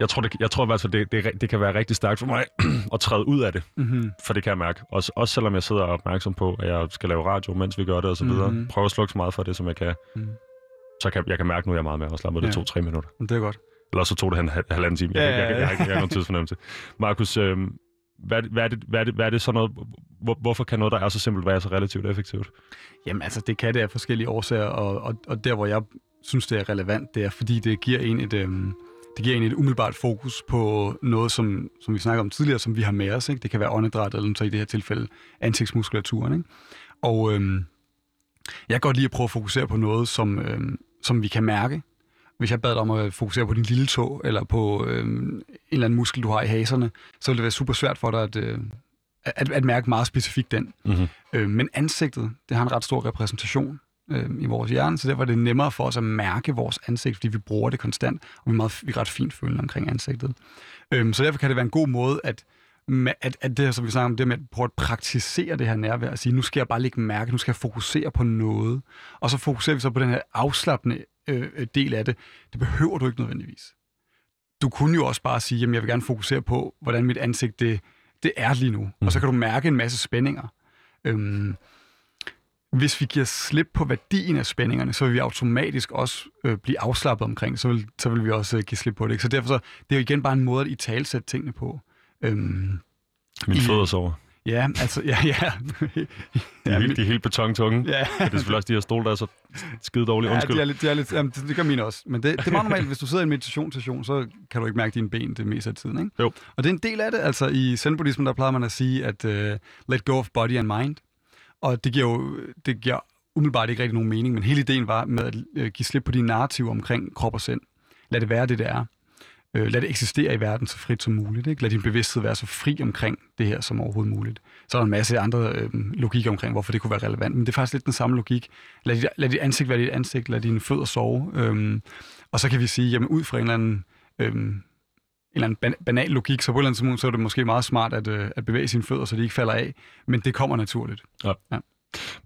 A: Jeg tror, det, jeg tror i hvert fald, det, det, er det kan være rigtig stærkt for mig at træde ud af det,
C: Mm-hmm.
A: for det kan jeg mærke. Også, også selvom jeg sidder opmærksom på, at jeg skal lave radio, mens vi gør det og så videre.
C: Mhm.
A: Prøv at slukke så meget for det, som jeg kan.
C: Mm.
A: Så kan, jeg kan mærke nu, at jeg er meget mere afslappet. Det
C: Ja.
A: tog tre minutter.
C: Det er godt.
A: Eller så tog det en hal- halvanden time. Jeg,
C: Ja,
A: ja,
C: ja,
A: jeg, jeg, jeg, jeg, jeg har ikke nogen tidsfornemmelse. Markus, øh, hvad, er det- hvad, er det, hvad, er det, hvad er det sådan noget, hvor, hvorfor kan noget, der er så simpelt, være så relativt effektivt?
C: Jamen altså, det kan det af forskellige årsager, og, og, og der, hvor jeg synes, det er relevant, det er, fordi det giver en et, øhm, det giver en et umiddelbart fokus på noget, som, som vi snakker om tidligere, som vi har med os. Ikke? Det kan være åndedræt, eller så i det her tilfælde ansigtsmuskulaturen. Ikke? Og øhm, jeg kan godt lide at prøve at fokusere på noget, som, øhm, som vi kan mærke. Hvis jeg bad dig om at fokusere på din lille tog, eller på øhm, en eller anden muskel, du har i haserne, så vil det være super svært for dig at, øh, at, at mærke meget specifikt den.
A: Mm-hmm.
C: Øh, men ansigtet, det har en ret stor repræsentation øh, i vores hjerne, så derfor er det nemmere for os at mærke vores ansigt, fordi vi bruger det konstant, og vi er, meget, vi er ret fint følende omkring ansigtet. Øh, så derfor kan det være en god måde at, at, at det her, som vi snakker om, det med at prøve at praktisere det her nærvær, og sige, nu skal jeg bare lægge mærke, nu skal jeg fokusere på noget, og så fokuserer vi så på den her afslappende øh, del af det. Det behøver du ikke nødvendigvis. Du kunne jo også bare sige, jamen jeg vil gerne fokusere på, hvordan mit ansigt det, det er lige nu, og så kan du mærke en masse spændinger. Øhm, hvis vi giver slip på værdien af spændingerne, så vil vi automatisk også øh, blive afslappet omkring. Så vil, så vil vi også øh, give slip på det. Ikke? Så derfor så, det er jo igen bare en måde at i talsætte tingene på. Øhm,
A: Min fødder sover.
C: Ja, altså, ja, ja.
A: De er, helt, de er helt betontunge.
C: ja.
A: Det er selvfølgelig også de her stole, der er så skide dårlige.
C: Ja,
A: Undskyld.
C: de er lidt, de er lidt, jamen, det, det gør mine også. Men det, det er meget normalt, hvis du sidder i en meditationssession, så kan du ikke mærke dine ben det meste af tiden. Ikke?
A: Jo.
C: Og det er en del af det. Altså i zen-buddhismen, der plejer man at sige, at uh, let go of body and mind. Og det giver jo det giver umiddelbart ikke rigtig nogen mening, men hele ideen var med at øh, give slip på din narrativer omkring krop og sind. Lad det være det, det er. Uh, lad det eksistere i verden så frit som muligt. Ikke? Lad din bevidsthed være så fri omkring det her som overhovedet muligt. Så er der en masse andre øh, logikker omkring, hvorfor det kunne være relevant, men det er faktisk lidt den samme logik. Lad dit, lad dit ansigt være dit ansigt, lad dine fødder sove. Øhm, og så kan vi sige, jamen ud fra en eller anden, øhm, eller anden ban- banal logik, så på et eller andet tidspunkt, så er det måske meget smart at, øh, at bevæge sine fødder, så de ikke falder af, men det kommer naturligt.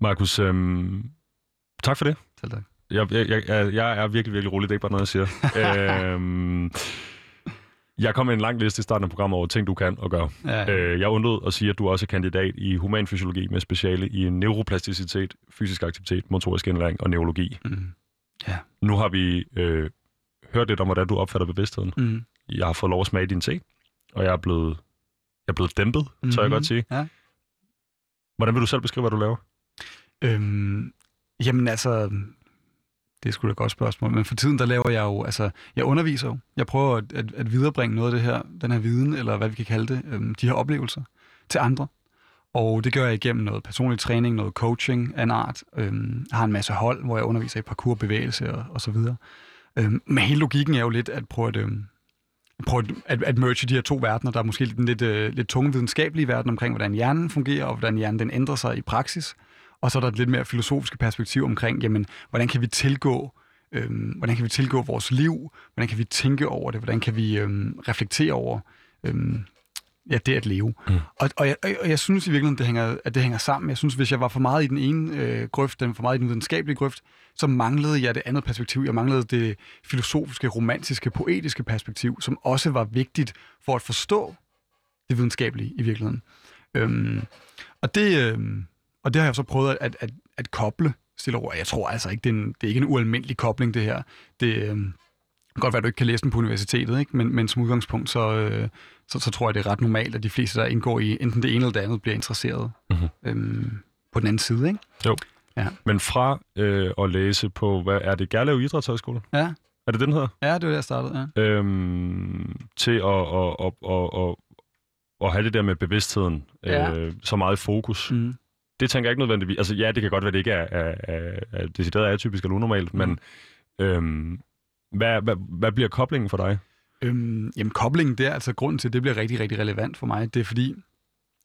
A: Markus, øhm, tak for det.
C: Selv tak.
A: Jeg, jeg, jeg, jeg er virkelig, virkelig rolig. Det er ikke bare noget, jeg siger. øhm, jeg kom med en lang liste i starten af programmet over ting, du kan og gøre.
C: Ja,
A: Øh, jeg undrede at sige, at du også er kandidat i humanfysiologi med speciale i neuroplasticitet, fysisk aktivitet, motorisk indlæring og neurologi.
C: mm,
A: Nu har vi øh, hørt lidt om, hvordan du opfatter bevidstheden.
C: mm,
A: Jeg har fået lov at smage din te, og jeg er blevet, jeg er blevet dæmpet, mm-hmm. tør jeg
C: Mhm.
A: godt sige.
C: Ja.
A: Hvordan vil du selv beskrive, hvad du laver?
C: Øhm, jamen altså, det er sgu da et godt spørgsmål, men for tiden der laver jeg jo, altså, jeg underviser jo. Jeg prøver at, at, at viderebringe noget af det her, den her viden, eller hvad vi kan kalde det, øhm, de her oplevelser til andre. Og det gør jeg igennem noget personlig træning, noget coaching af en art. Øhm, jeg har en masse hold, hvor jeg underviser i parkour, bevægelse og, og så videre. Øhm, men hele logikken er jo lidt at prøve at, øhm, prøve at, at, merge de her to verdener. Der er måske den lidt, øh, lidt tunge videnskabelige verden omkring, hvordan hjernen fungerer, og hvordan hjernen den ændrer sig i praksis. Og så er der et lidt mere filosofiske perspektiv omkring, jamen, hvordan kan vi tilgå øhm, hvordan kan vi tilgå vores liv, hvordan kan vi tænke over det, hvordan kan vi øhm, reflektere over øhm, ja, det at leve.
A: Mm.
C: Og, og, jeg, og jeg synes i virkeligheden, det hænger, at det hænger sammen. Jeg synes, hvis jeg var for meget i den ene øh, grøft, den for meget i den videnskabelige grøft, så manglede jeg det andet perspektiv. Jeg manglede det filosofiske, romantiske, poetiske perspektiv, som også var vigtigt for at forstå det videnskabelige i virkeligheden. Øhm, og, det, øhm, og det har jeg så prøvet at, at, at koble stille og roligt. Jeg tror altså ikke, det er, en, det er ikke en ualmindelig kobling, det her. Det øhm, kan godt være, at du ikke kan læse den på universitetet, ikke? Men, men som udgangspunkt, så, øh, så, så tror jeg, det er ret normalt, at de fleste, der indgår i enten det ene eller det andet, bliver interesseret
A: Mhm.
C: øhm, på den anden side. Ikke?
A: Men fra øh, at læse på, hvad er det, Gerlev Idrætshøjskole?
C: Ja.
A: Er det den her?
C: ja, det var der, jeg startede. Ja.
A: Øhm, til at, at, at, at, at, at have det der med bevidstheden
C: Ja.
A: øh, så meget i fokus.
C: Mm.
A: Det tænker jeg ikke nødvendigvis. Altså ja, det kan godt være, det ikke er, er, er, er decideret atypisk eller unormalt, men øhm, hvad, hvad, hvad bliver koblingen for dig?
C: Øhm, jamen, koblingen der, altså grunden til, at det bliver rigtig, rigtig relevant for mig, det er fordi,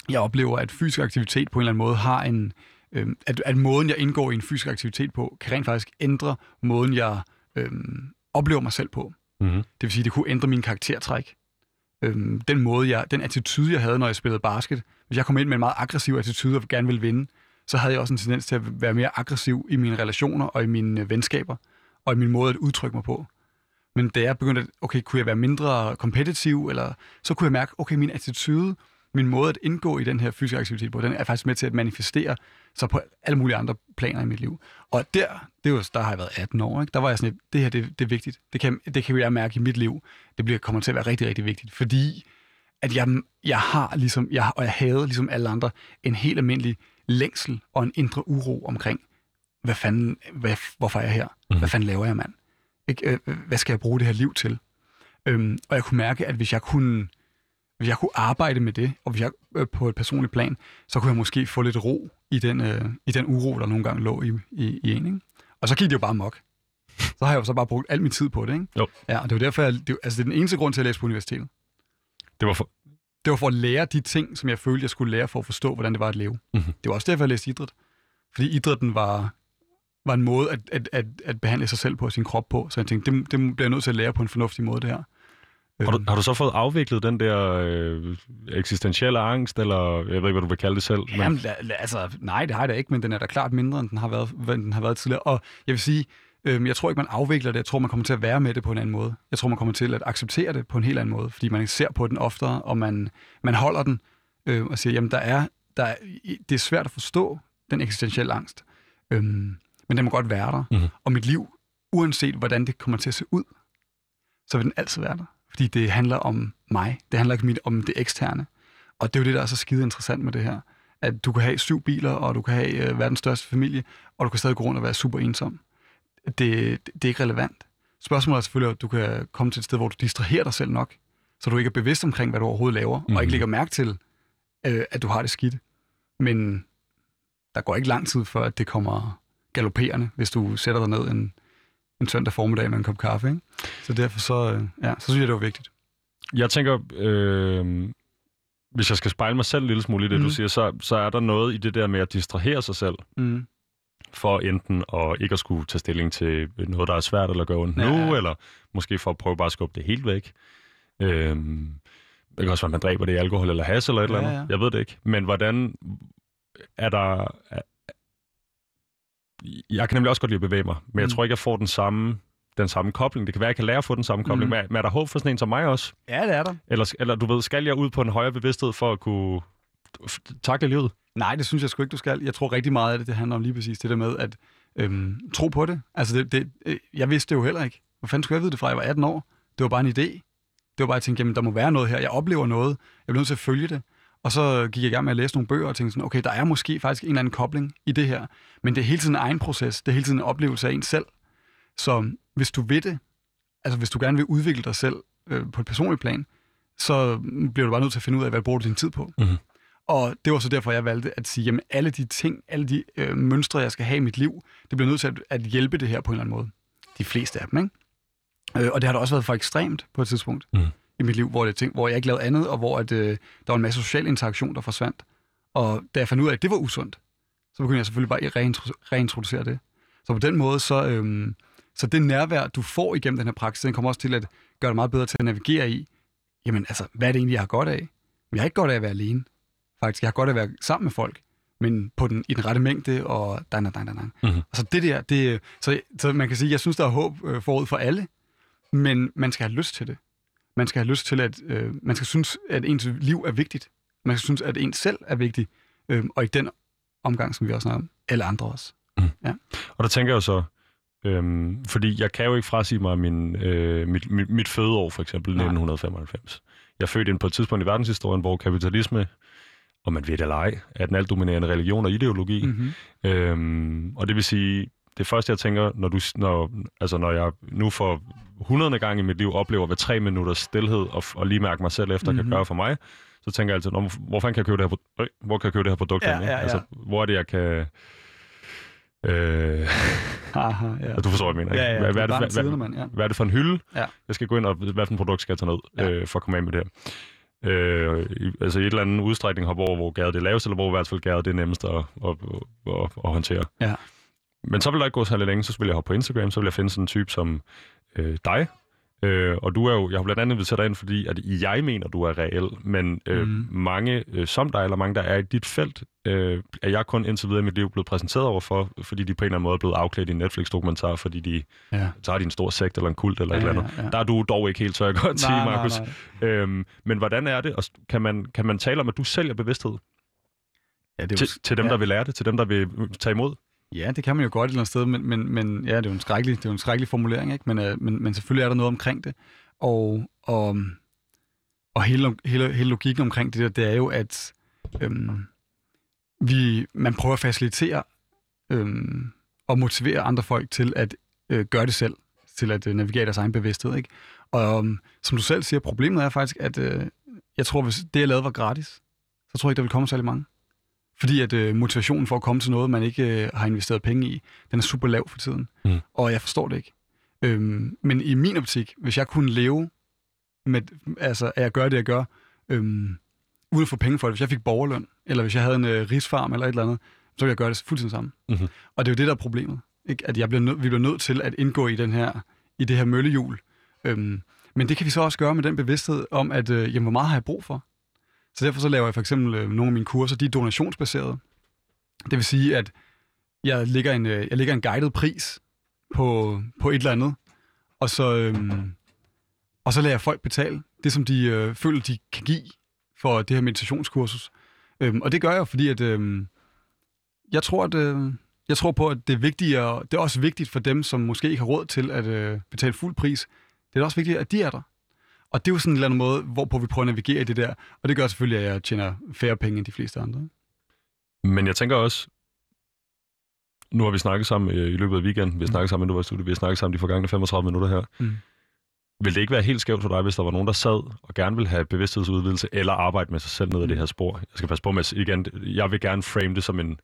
C: jeg oplever, at fysisk aktivitet på en eller anden måde har en... Øhm, at, at måden, jeg indgår i en fysisk aktivitet på, kan rent faktisk ændre måden, jeg øhm, oplever mig selv på.
A: Mm-hmm.
C: Det vil sige, det kunne ændre min karaktertræk. Øhm, den måde, jeg, den attitude, jeg havde, når jeg spillede basket. Hvis jeg kom ind med en meget aggressiv attitude og gerne ville vinde, så havde jeg også en tendens til at være mere aggressiv i mine relationer og i mine øh, venskaber, og i min måde at udtrykke mig på. Men da jeg begyndte at, okay, kunne jeg være mindre kompetitiv, eller så kunne jeg mærke, okay, min attitude, min måde at indgå i den her fysiske aktivitet på, den er faktisk med til at manifestere sig på alle mulige andre planer i mit liv. Og der, det var, der har jeg været 18 år, ikke? der var jeg sådan lidt, det her, det, det er vigtigt. Det kan, det kan jeg mærke i mit liv. Det bliver, kommer til at være rigtig, rigtig vigtigt, fordi at jeg, jeg har ligesom, jeg, og jeg havde ligesom alle andre, en helt almindelig længsel og en indre uro omkring, hvad fanden, hvad, hvorfor er jeg her?
A: Mhm.
C: Hvad fanden laver jeg, mand? Ikke, øh, hvad skal jeg bruge det her liv til? Øhm, og jeg kunne mærke, at hvis jeg kunne, hvis jeg kunne arbejde med det, og hvis jeg øh, på et personligt plan, så kunne jeg måske få lidt ro i den, øh, i den uro, der nogle gange lå i, i, i en. Ikke? Og så gik det jo bare mok. Så har jeg jo så bare brugt al min tid på det. Ikke?
A: Jo.
C: Ja, og det var derfor, jeg, det, altså det er den eneste grund til at læse på universitetet.
A: Det var for,
C: Det var for at lære de ting, som jeg følte, jeg skulle lære for at forstå, hvordan det var at leve.
A: Mhm.
C: Det var også derfor, jeg læste idræt. Fordi idrætten var, var en måde at, at, at, at behandle sig selv på og sin krop på. Så jeg tænkte, det, det bliver jeg nødt til at lære på en fornuftig måde, det her.
A: har, du,
C: Øhm,
A: har du så fået afviklet den der øh, eksistentielle angst, eller jeg ved ikke, hvad du vil kalde det selv? Men,
C: Jamen, altså, nej, det har jeg da ikke, men den er da klart mindre, end den har været, end den har været tidligere. Og jeg vil sige, øhm, jeg tror ikke, man afvikler det. Jeg tror, man kommer til at være med det på en anden måde. Jeg tror, man kommer til at acceptere det på en helt anden måde, fordi man ser på den oftere, og man, man holder den øh, og siger, jamen, der er, der er, det er svært at forstå den eksistentielle angst, øhm, men den må godt være der.
A: Mhm.
C: Og mit liv, uanset hvordan det kommer til at se ud, så vil den altid være der. Fordi det handler om mig. Det handler ikke om det eksterne. Og det er jo det, der er så skide interessant med det her. At du kan have syv biler, og du kan have øh, verdens største familie, og du kan stadig gå rundt og være super ensom. Det, det, det er ikke relevant. Spørgsmålet er selvfølgelig, at du kan komme til et sted, hvor du distraherer dig selv nok, så du ikke er bevidst omkring, hvad du overhovedet laver, mm-hmm. og ikke lægger mærke til, øh, at du har det skidt. Men der går ikke lang tid, før at det kommer galopperende, hvis du sætter dig ned en, en søndag formiddag med en kop kaffe. Ikke? Så derfor så, øh, ja, så synes jeg, det var vigtigt.
A: Jeg tænker, øh, hvis jeg skal spejle mig selv en lille smule i det, mm. du siger, så, så er der noget i det der med at distrahere sig selv,
C: Mm.
A: for enten at ikke at skulle tage stilling til noget, der er svært eller gøre ondt
C: Ja,
A: nu, eller måske for at prøve bare at skubbe det helt væk. Øh, det kan også være, at man dræber det i alkohol eller has eller et eller
C: Ja,
A: andet.
C: ja.
A: Jeg ved det ikke. Men hvordan er der... Jeg kan nemlig også godt lide at bevæge mig, men jeg
C: Mm.
A: tror ikke, jeg får den samme, den samme kobling. Det kan være, jeg kan lære at få den samme kobling.
C: Mm.
A: Men, men er der håb for sådan en som mig også?
C: Ja, det er der.
A: Eller, eller du ved, skal jeg ud på en højere bevidsthed for at kunne takle livet?
C: Nej, det synes jeg sgu ikke, du skal. Jeg tror rigtig meget af det, det handler om lige præcis det der med at øhm, tro på det. Altså, det, det, øh, jeg vidste det jo heller ikke. Hvor fanden skulle jeg vide det fra? Jeg var 18 år. Det var bare en idé. Det var bare at tænke, jamen, der må være noget her. Jeg oplever noget. Jeg bliver nødt til at følge det. Og så gik jeg i gang med at læse nogle bøger og tænkte sådan, okay, der er måske faktisk en eller anden kobling i det her. Men det er hele tiden en egen proces. Det er hele tiden en oplevelse af en selv. Så hvis du vil det, altså hvis du gerne vil udvikle dig selv øh, på et personligt plan, så bliver du bare nødt til at finde ud af, hvad bruger du din tid på.
A: Mhm.
C: Og det var så derfor, jeg valgte at sige, jamen alle de ting, alle de øh, mønstre, jeg skal have i mit liv, det bliver nødt til at, at hjælpe det her på en eller anden måde. De fleste af dem, ikke? Øh, og det har da også været for ekstremt på et tidspunkt
A: Mhm.
C: I mit liv, hvor, det ting, hvor jeg ikke lavede andet, og hvor at, øh, der var en masse social interaktion, der forsvandt. Og da jeg fandt ud af, at det var usundt, så begyndte jeg selvfølgelig bare at reintro- reintroducere det. Så på den måde, så, øhm, så det nærvær, du får igennem den her praksis, den kommer også til at gøre dig meget bedre til at navigere i, jamen altså, hvad er det egentlig, jeg har godt af? Jeg har ikke godt af at være alene, faktisk. Jeg har godt af at være sammen med folk, men på den, i den rette mængde, og dang, dang, dang, dang.
A: Mhm.
C: Altså det der, det, så, så man kan sige, jeg synes, der er håb øh, forud for alle, men man skal have lyst til det. Man skal have lyst til, at øh, man skal synes, at ens liv er vigtigt. Man skal synes, at ens selv er vigtig. Øh, og i den omgang, som vi også snakker om, alle andre også.
A: Og der tænker jeg så, øhm, fordi jeg kan jo ikke frasige mig min, øh, mit, mit, mit fødeår, for eksempel
C: Nej.
A: 1995. Jeg er født ind på et tidspunkt i verdenshistorien, hvor kapitalisme, om man ved det eller ej, er den altdominerende religion og ideologi. Mm.
C: Mm-hmm.
A: Øhm, og det vil sige, det første jeg tænker, når, du, når, altså når jeg nu for 100. gang i mit liv oplever ved tre minutters stillhed og, og lige mærke mig selv efter, mm-hmm. kan
C: Mhm.
A: gøre for mig, så tænker jeg altid, "Nå, hvor, fanden kan jeg købe det her, øh, hvor kan jeg købe det her produkt?
C: Ja, ja, ja.
A: Altså, hvor er det, jeg kan... Øh,
C: Aha, ja.
A: du forstår, hvad jeg mener. ikke?
C: Ja, ja,
A: hvad, hvad, er
C: det
A: hvad,
C: tiderne,
A: hvad,
C: mand, ja.
A: hvad er det for en hylde,
C: Ja.
A: jeg skal gå ind og... Hvad for en produkt skal jeg tage ned
C: Ja.
A: øh, for at komme af med det her? Øh, altså i et eller andet udstrækning hoppe over, hvor gæret det er lavest, eller hvor i hvert fald gæret det er nemmest at, at, at, at, at håndtere.
C: Ja.
A: Men så vil der ikke gå så længe, så vil jeg hoppe på Instagram, så vil jeg finde sådan en type som øh, dig. Øh, og du er jo, jeg har blandt andet inviteret dig ind, fordi at jeg mener, du er reel, men øh,
C: Mhm.
A: mange øh, som dig, eller mange, der er i dit felt, øh, er jeg kun indtil videre i mit liv blevet præsenteret overfor, fordi de på en eller anden måde er blevet afklædt i en Netflix-dokumentar, fordi de
C: Ja.
A: de en stor sekt eller en kult eller
C: Ja,
A: et eller andet.
C: ja, ja.
A: Der er du dog ikke helt, så jeg godt sige, Markus. Øhm, men hvordan er det? Og kan man, kan man tale om, at du sælger bevidsthed
C: Ja, det er
A: til,
C: jo,
A: til dem,
C: ja.
A: der vil lære det, til dem, der vil øh, tage imod?
C: Ja, det kan man jo godt et eller andet sted, men, men, men ja, det er jo en skrækkelig, det er jo en skrækkelig formulering, ikke? Men, øh, men, men selvfølgelig er der noget omkring det. Og, og, og hele, hele, hele logikken omkring det der, det er jo, at øhm, vi, man prøver at facilitere øhm, og motivere andre folk til at øh, gøre det selv, til at øh, navigere deres egen bevidsthed. Ikke? Og øhm, som du selv siger, problemet er faktisk, at øh, jeg tror, hvis det, jeg lavede, var gratis, så tror jeg ikke, der vil komme særlig mange. Fordi at øh, motivationen for at komme til noget, man ikke øh, har investeret penge i, den er super lav for tiden.
A: Mm.
C: Og jeg forstår det ikke. Øhm, men i min optik, hvis jeg kunne leve med, altså, at jeg gør det, jeg gør, øhm, uden at få penge for det, hvis jeg fik borgerløn, eller hvis jeg havde en øh, risfarm eller et eller andet, så ville jeg gøre det fuldstændig samme.
A: Mhm.
C: Og det er jo det, der er problemet. Ikke? At jeg bliver nød, vi bliver nødt til at indgå i, den her, i det her møllehjul. Øhm, men det kan vi så også gøre med den bevidsthed om, at øh, jamen, hvor meget har jeg brug for? Så derfor så laver jeg for eksempel øh, nogle af mine kurser, de er donationsbaserede. Det vil sige, at jeg lægger en, øh, jeg lægger en guided pris på, på et eller andet, og så, øhm, og så lader jeg folk betale det, som de øh, føler, de kan give for det her meditationskursus. Øhm, og det gør jeg, fordi at, øhm, jeg, tror, at, øh, jeg tror på, at det er vigtigere, det er også vigtigt for dem, som måske ikke har råd til at øh, betale fuld pris. Det er også vigtigt, at de er der. Og det er jo sådan en eller anden måde, hvorpå vi prøver at navigere i det der. Og det gør selvfølgelig, at jeg tjener færre penge end de fleste andre.
A: Men jeg tænker også, nu har vi snakket sammen øh, i løbet af weekenden, vi har snakket sammen, inden du var i studiet, vi har snakket sammen de forgangne 35 minutter her.
C: Mm.
A: Vil det ikke være helt skævt for dig, hvis der var nogen, der sad og gerne vil have bevidsthedsudvidelse, eller arbejde med sig selv ned ad det her spor? Jeg skal passe på med, igen, jeg vil gerne frame det som, en,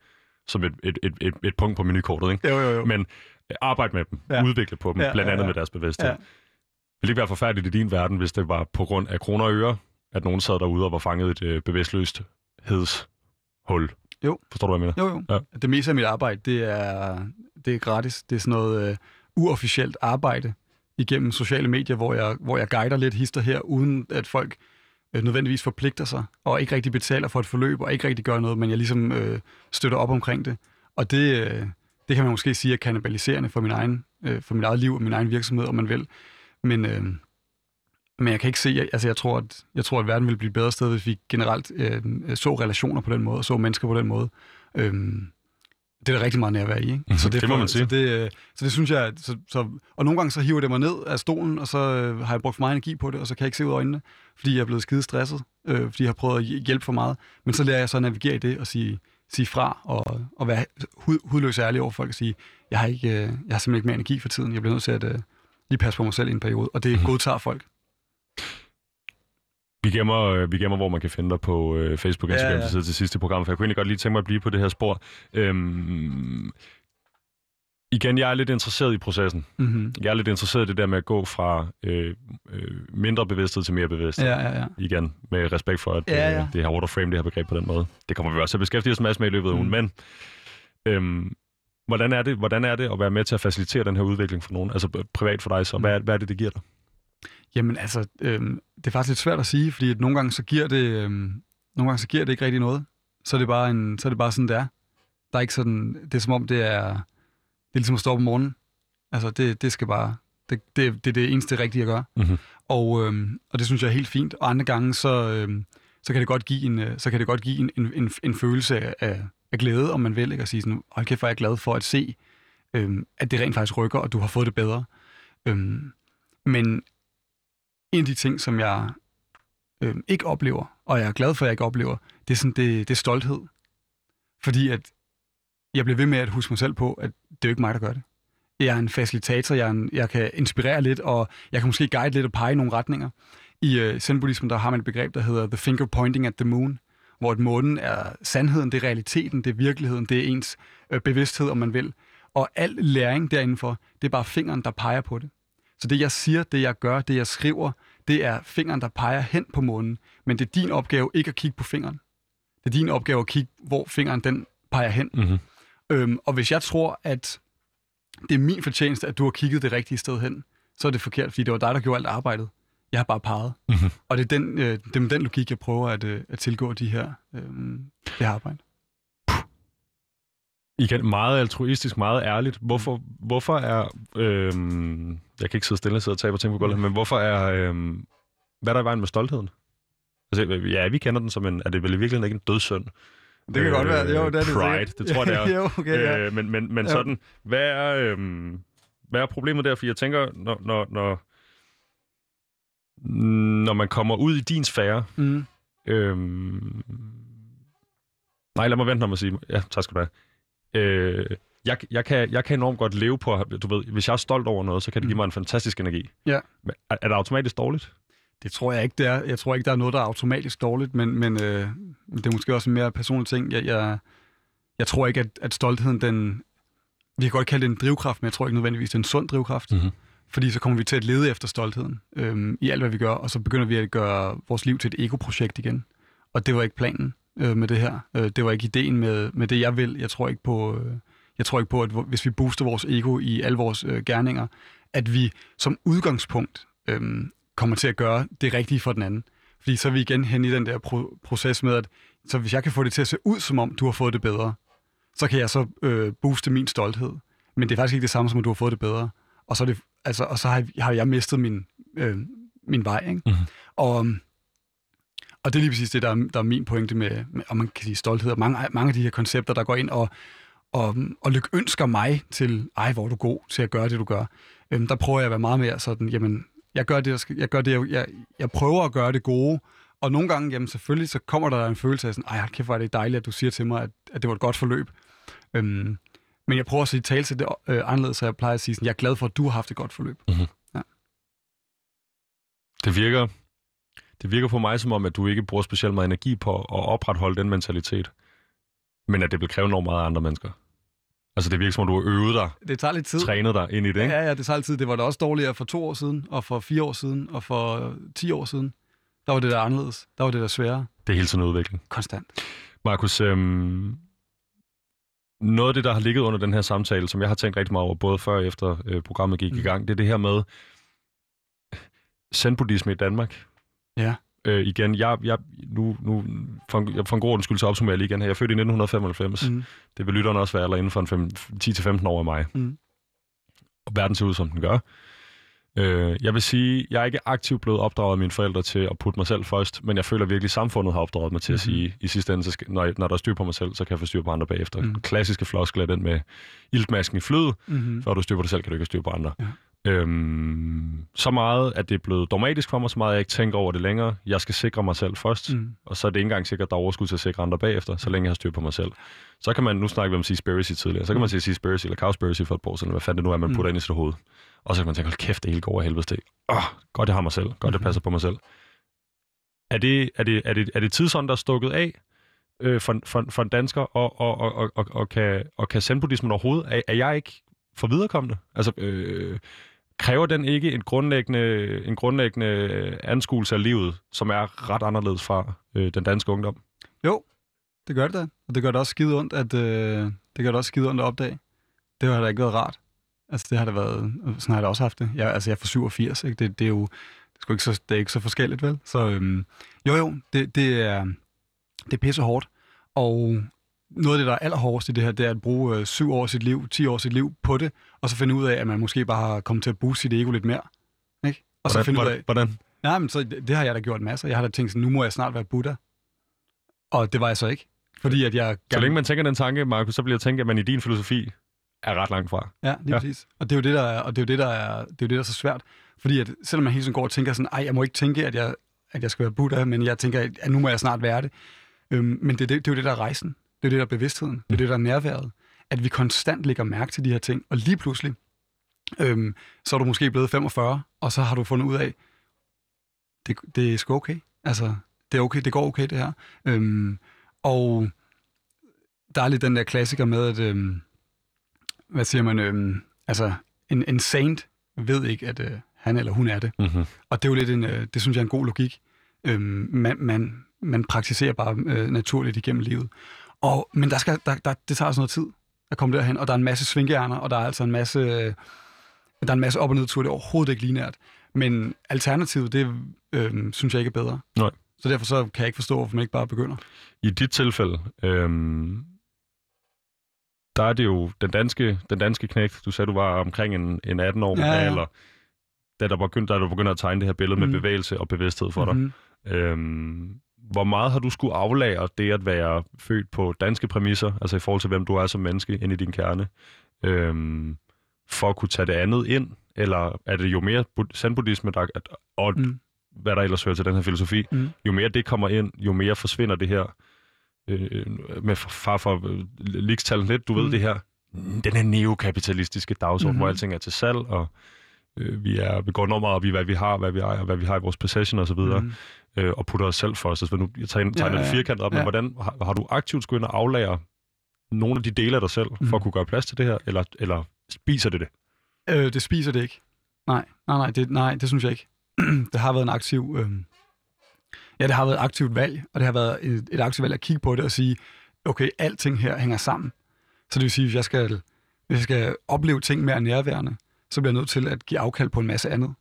A: som et, et, et, et, et punkt på menukortet, ikke?
C: Jo, jo, jo.
A: Men øh, arbejde med dem,
C: Ja.
A: ja. udvikle på dem,
C: Ja,
A: ja, blandt
C: ja,
A: andet
C: ja.
A: med deres bevidsthed.
C: Ja.
A: Ikke være forfærdeligt i din verden, hvis det var på grund af kroner og øre, at nogen sad derude og var fanget i et øh, bevidstløst hedshul?
C: Jo.
A: Forstår du, hvad jeg mener?
C: Jo, jo.
A: Ja.
C: Det meste af mit arbejde, det er, det er gratis. Det er sådan noget uh, uofficielt arbejde igennem sociale medier, hvor jeg, hvor jeg guider lidt hister her, uden at folk øh, nødvendigvis forpligter sig, og ikke rigtig betaler for et forløb, og ikke rigtig gør noget, men jeg ligesom øh, støtter op omkring det. Og det, øh, det kan man måske sige er kannibaliserende for, min egen, øh, for mit eget liv og min egen virksomhed, om man vil. Men, øh, men jeg kan ikke se, altså jeg tror, at, jeg tror, at verden ville blive et bedre sted, hvis vi generelt øh, så relationer på den måde, og så mennesker på den måde. Øhm, det er der rigtig meget nærvær i, ikke?
A: Mhm, det må man sige.
C: Så det, øh, så det synes jeg, så, så, og nogle gange så hiver det mig ned af stolen, og så øh, har jeg brugt for meget energi på det, og så kan jeg ikke se ud af øjnene, fordi jeg er blevet skide stresset, øh, fordi jeg har prøvet at hj- hjælpe for meget. Men så lærer jeg så at navigere i det og sige, sige fra, og, og være hud, hudløs ærlig over folk og sige, jeg har, ikke, øh, jeg har simpelthen ikke mere energi for tiden, jeg bliver nødt til at øh, lige passe på mig selv i en periode, og det
A: Mhm.
C: godtager folk.
A: Vi gemmer, øh, vi gemmer, hvor man kan finde dig på øh, Facebook og Instagram
C: ja.
A: ja, til sidste program, for jeg kunne egentlig godt lige tænke mig at blive på det her spor. Øhm, igen, jeg er lidt interesseret i processen.
C: Mm-hmm.
A: Jeg er lidt interesseret i det der med at gå fra øh, øh, mindre bevidsthed til mere bevidsthed.
C: Ja, ja, ja.
A: Igen, med respekt for, at
C: Ja,
A: ja,
C: ja.
A: Øh, det her waterframe, det her begreb på den måde. Det kommer vi også til at beskæftige os en masse med i løbet af ugen.
C: Mm.
A: Men øhm, hvordan, er det, hvordan er det at være med til at facilitere den her udvikling for nogen? Altså øh, privat for dig, så hvad, er- hvad er det, det giver dig?
C: Jamen altså, øhm, det er faktisk lidt svært at sige, fordi at nogle gange så giver det, øhm, nogle gange så giver det ikke rigtig noget. Så er det bare, en, så er det bare sådan, det er. Der er ikke sådan, det er som om, det er, det er ligesom at stå op om morgenen. Altså, det, det skal bare, det, det, det er det eneste rigtige at gøre.
A: Mhm.
C: Og, øhm, og det synes jeg er helt fint. Og andre gange, så, øhm, så kan det godt give en, øh, så kan det godt give en, en, en, en følelse af, af, glæde, om man vil, ikke? At sige sådan, hold kæft, hvor er jeg glad for at se, øhm, at det rent faktisk rykker, og du har fået det bedre. Øhm, men en af de ting, som jeg øhm, ikke oplever, og jeg er glad for, at jeg ikke oplever, det er, sådan, det, det er stolthed. Fordi at jeg bliver ved med at huske mig selv på, at det er jo ikke mig, der gør det. Jeg er en facilitator, jeg, er en, jeg kan inspirere lidt, og jeg kan måske guide lidt og pege i nogle retninger. I øh, zen der har man et begreb, der hedder the finger pointing at the moon, hvor at månen er sandheden, det er realiteten, det er virkeligheden, det er ens øh, bevidsthed, om man vil. Og al læring derindenfor, det er bare fingeren, der peger på det. Så det, jeg siger, det jeg gør, det jeg skriver, det er fingeren, der peger hen på månen. Men det er din opgave ikke at kigge på fingeren. Det er din opgave at kigge, hvor fingeren den peger hen.
A: Mm-hmm.
C: Øhm, og hvis jeg tror, at det er min fortjeneste, at du har kigget det rigtige sted hen, så er det forkert, fordi det var dig, der gjorde alt arbejdet. Jeg har bare peget.
A: Mhm.
C: Og det er, den, øh, det er med den logik, jeg prøver at, øh, at tilgå de her, øh, det her arbejde.
A: Igen, meget altruistisk, meget ærligt. Hvorfor, hvorfor er... Øhm, jeg kan ikke sidde stille og sidde og tage på ting på gulvet, men hvorfor er... Øhm, hvad er der i vejen med stoltheden? Altså, ja, vi kender den som en... Er det vel i virkeligheden ikke en dødssynd?
C: Det kan godt være. Jo, det er det
A: Pride,
C: sikkert.
A: det tror jeg, det er.
C: jo, okay, ja.
A: Øh, men men, men
C: Ja.
A: sådan, hvad er, øhm, hvad er problemet der? For jeg tænker, når, når, når, når man kommer ud i din sfære,
C: Mm.
A: øhm, nej, lad mig vente om at sige, ja, tak skal du have. Øh, jeg, jeg, kan, jeg kan enormt godt leve på, du ved, hvis jeg er stolt over noget, så kan det give
C: Mm.
A: mig en fantastisk energi.
C: Ja.
A: Men er, er det automatisk dårligt?
C: Det tror jeg ikke, det er. Jeg tror ikke, der er noget, der er automatisk dårligt, men, men øh, det er måske også en mere personlig ting. Jeg, jeg, jeg tror ikke, at, at stoltheden, den... Vi kan godt kalde det en drivkraft, men jeg tror ikke nødvendigvis, det er en sund drivkraft.
A: Mm-hmm.
C: Fordi så kommer vi til at lede efter stoltheden øhm, i alt, hvad vi gør, og så begynder vi at gøre vores liv til et ego-projekt igen. Og det var ikke planen øh, med det her. Øh, det var ikke ideen med, med det, jeg vil. Jeg tror ikke på, øh, jeg tror ikke på at hvis vi booster vores ego i alle vores øh, gerninger, at vi som udgangspunkt øh, kommer til at gøre det rigtige for den anden. Fordi så er vi igen hen i den der pro- proces med, at så hvis jeg kan få det til at se ud, som om du har fået det bedre, så kan jeg så øh, booste min stolthed. Men det er faktisk ikke det samme, som at du har fået det bedre. Og så, er det, altså, og så har, jeg- har jeg mistet min, øh, min vej. Ikke?
A: Mhm.
C: Og, og det er lige præcis det, der er, der er min pointe med, med og man kan sige stolthed, og mange, mange af de her koncepter, der går ind og, og, og lykønsker mig til, ej, hvor er du god til at gøre det, du gør. Øhm, der prøver jeg at være meget mere sådan, jamen, Jeg gør det, jeg, jeg, gør det jeg, jeg, jeg prøver at gøre det gode, og nogle gange, jamen selvfølgelig, så kommer der en følelse af sådan, ej, kæft, hvor er det dejligt, at du siger til mig, at, at det var et godt forløb. Øhm, men jeg prøver at sige tale til det øh, anderledes, så jeg plejer at sige sådan, jeg er glad for, at du har haft et godt forløb.
A: Mm-hmm. Ja. Det virker, det virker på mig som om, at du ikke bruger specielt meget energi på at opretholde den mentalitet, men at det vil kræve enormt meget af andre mennesker. Altså det virker som om, du har øvet dig,
C: Det tager lidt tid.
A: trænet dig ind i det, ikke?
C: Ja, ja, det tager altid. Det var da også dårligere for to år siden, og for fire år siden, og for ti år siden. Der var det der anderledes. Der var det der sværere.
A: Det er hele tiden en udvikling.
C: Konstant.
A: Markus, øhm, noget af det, der har ligget under den her samtale, som jeg har tænkt rigtig meget over, både før og efter øh, programmet gik mm. i gang, det er det her med zen-buddhisme i Danmark.
C: Ja.
A: Øh, igen, jeg, jeg, nu, nu for, en, for en god ordens skyld, så opsummerer jeg lige igen her. Jeg er født i 1995. Mm. Det vil lytterne også være eller inden for en fem- 10-15 år af mig.
C: Mm.
A: Og verden ser ud, som den gør. Øh, jeg vil sige, jeg er ikke aktivt blevet opdraget af mine forældre til at putte mig selv først, men jeg føler virkelig, at samfundet har opdraget mig til mm-hmm. at sige, i sidste ende, så skal, når, når der er styr på mig selv, så kan jeg få styr på andre bagefter. Mm. Klassiske floskel er den med iltmasken i flyet,
C: Mm-hmm.
A: før du styr på dig selv, kan du ikke have styr på andre.
C: Ja.
A: Øhm, så meget, at det er blevet dogmatisk for mig, så meget, at jeg ikke tænker over det længere. Jeg skal sikre mig selv først,
C: Mm.
A: og så er det ikke engang sikkert, at der er overskud til at sikre andre bagefter, så længe jeg har styr på mig selv. Så kan man, nu snakke om Seaspiracy tidligere, så kan man sige Seaspiracy eller Cowspiracy for et år siden, eller hvad fanden det nu er, man
C: Mm.
A: putter ind i sit hoved. Og så kan man tænke, hold kæft, det hele går over helvedes til. Åh, oh, godt jeg har mig selv, godt det
C: Mhm.
A: passer på mig selv. Er det, er det, er det, er det tidsånd, der er stukket af øh, for, for, for en dansker, og, og, og, og, og, og kan, og kan zen-buddhismen overhovedet? Er, er jeg ikke for viderekommende? Altså, øh, kræver den ikke en grundlæggende, en grundlæggende anskuelse af livet, som er ret anderledes fra øh, den danske ungdom?
C: Jo, det gør det da. Og det gør det også skide ondt, at, øh, det gør det også skide ondt at opdage. Det har da ikke været rart. Altså, det har da været... Sådan har jeg også haft det. Jeg, altså, jeg er fra 87, ikke? Det, det er jo det er, ikke så, det er ikke så forskelligt, vel? Så øhm, jo, jo, det, det, er, det er pisse hårdt. Og noget af det, der er allerhårdest i det her, det er at bruge øh, syv år af sit liv, 10 år af sit liv på det, og så finde ud af, at man måske bare har kommet til at booste sit ego lidt mere. Ikke? Og så
A: Hvordan,
C: finde ud af,
A: hvordan, hvordan?
C: Nej, men så, det, det har jeg da gjort masser. Jeg har da tænkt sådan, nu må jeg snart være Buddha. Og det var jeg så ikke. Fordi at jeg
A: Så længe man tænker den tanke, Markus, så bliver jeg tænke, at man i din filosofi er ret langt fra.
C: Ja, lige
A: Ja.
C: præcis. Og det er jo det, der er, og det er jo det, der er, det er jo det, der er så svært. Fordi at, selvom man hele tiden går og tænker sådan, ej, jeg må ikke tænke, at jeg, at jeg skal være Buddha, men jeg tænker, at nu må jeg snart være det. Øhm, men det, er det, det er jo det, der er rejsen. Det er det, der er bevidstheden. Det er det, der er nærværet. At vi konstant lægger mærke til de her ting, og lige pludselig, øhm, så er du måske blevet 45, og så har du fundet ud af, det, det er sgu okay. Altså, det er okay, det går okay, det her. Øhm, og der er lidt den der klassiker med, at, øhm, hvad siger man, øhm, altså, en, en saint ved ikke, at øh, han eller hun er det.
A: Mm-hmm.
C: Og det er jo lidt en, øh, det synes jeg er en god logik. Øhm, man, man, man praktiserer bare øh, naturligt igennem livet. Og, men der skal, der, der, det tager altså noget tid at komme derhen, og der er en masse svingehjerner, og der er altså en masse, øh, der er en masse op- og nedtur, det er overhovedet ikke linært. Men alternativet, det øh, synes jeg ikke er bedre.
A: Nej.
C: Så derfor så kan jeg ikke forstå, hvorfor man ikke bare begynder.
A: I dit tilfælde, øhm, der er det jo den danske, den danske knægt, du sagde, du var omkring en, en 18 år
C: Ja, ja.
A: eller da der begyndte, da du begyndte at tegne det her billede mm. Med bevægelse og bevidsthed for dig.
C: Mhm.
A: Øhm, hvor meget har du skulle aflære det at være født på danske præmisser, altså i forhold til, hvem du er som menneske ind i din kerne, øhm, for at kunne tage det andet ind? Eller er det jo mere bud- zen-buddhisme, der, at, og
C: Mm.
A: hvad der ellers hører til den her filosofi,
C: Mm.
A: jo mere det kommer ind, jo mere forsvinder det her, øh, med far for øh, ligestallen lidt, du ved
C: Mm.
A: det her, den her neokapitalistiske dagsorden, mm-hmm. hvor alting er til salg, og øh, vi, er, vi går enormt meget op i, hvad vi har, hvad vi ejer, hvad vi har i vores possession osv., mm.
C: Mm.
A: øh, og putter os selv for os. Så nu, jeg tegner, tegner
C: Ja,
A: det
C: ja,
A: firkantet op, men
C: ja.
A: hvordan har, har du aktivt skulle ind og aflære nogle af de dele af dig selv, mm. for at
C: Mhm.
A: kunne gøre plads til det her, eller, eller spiser det det?
C: Øh, det spiser det ikke. Nej, nej, nej, det, nej, det synes jeg ikke. det har været en aktiv... Øh... Ja, det har været et aktivt valg, og det har været et, et aktivt valg at kigge på det og sige, okay, alting her hænger sammen. Så det vil sige, hvis jeg skal, hvis jeg skal opleve ting mere nærværende, så bliver jeg nødt til at give afkald på en masse andet.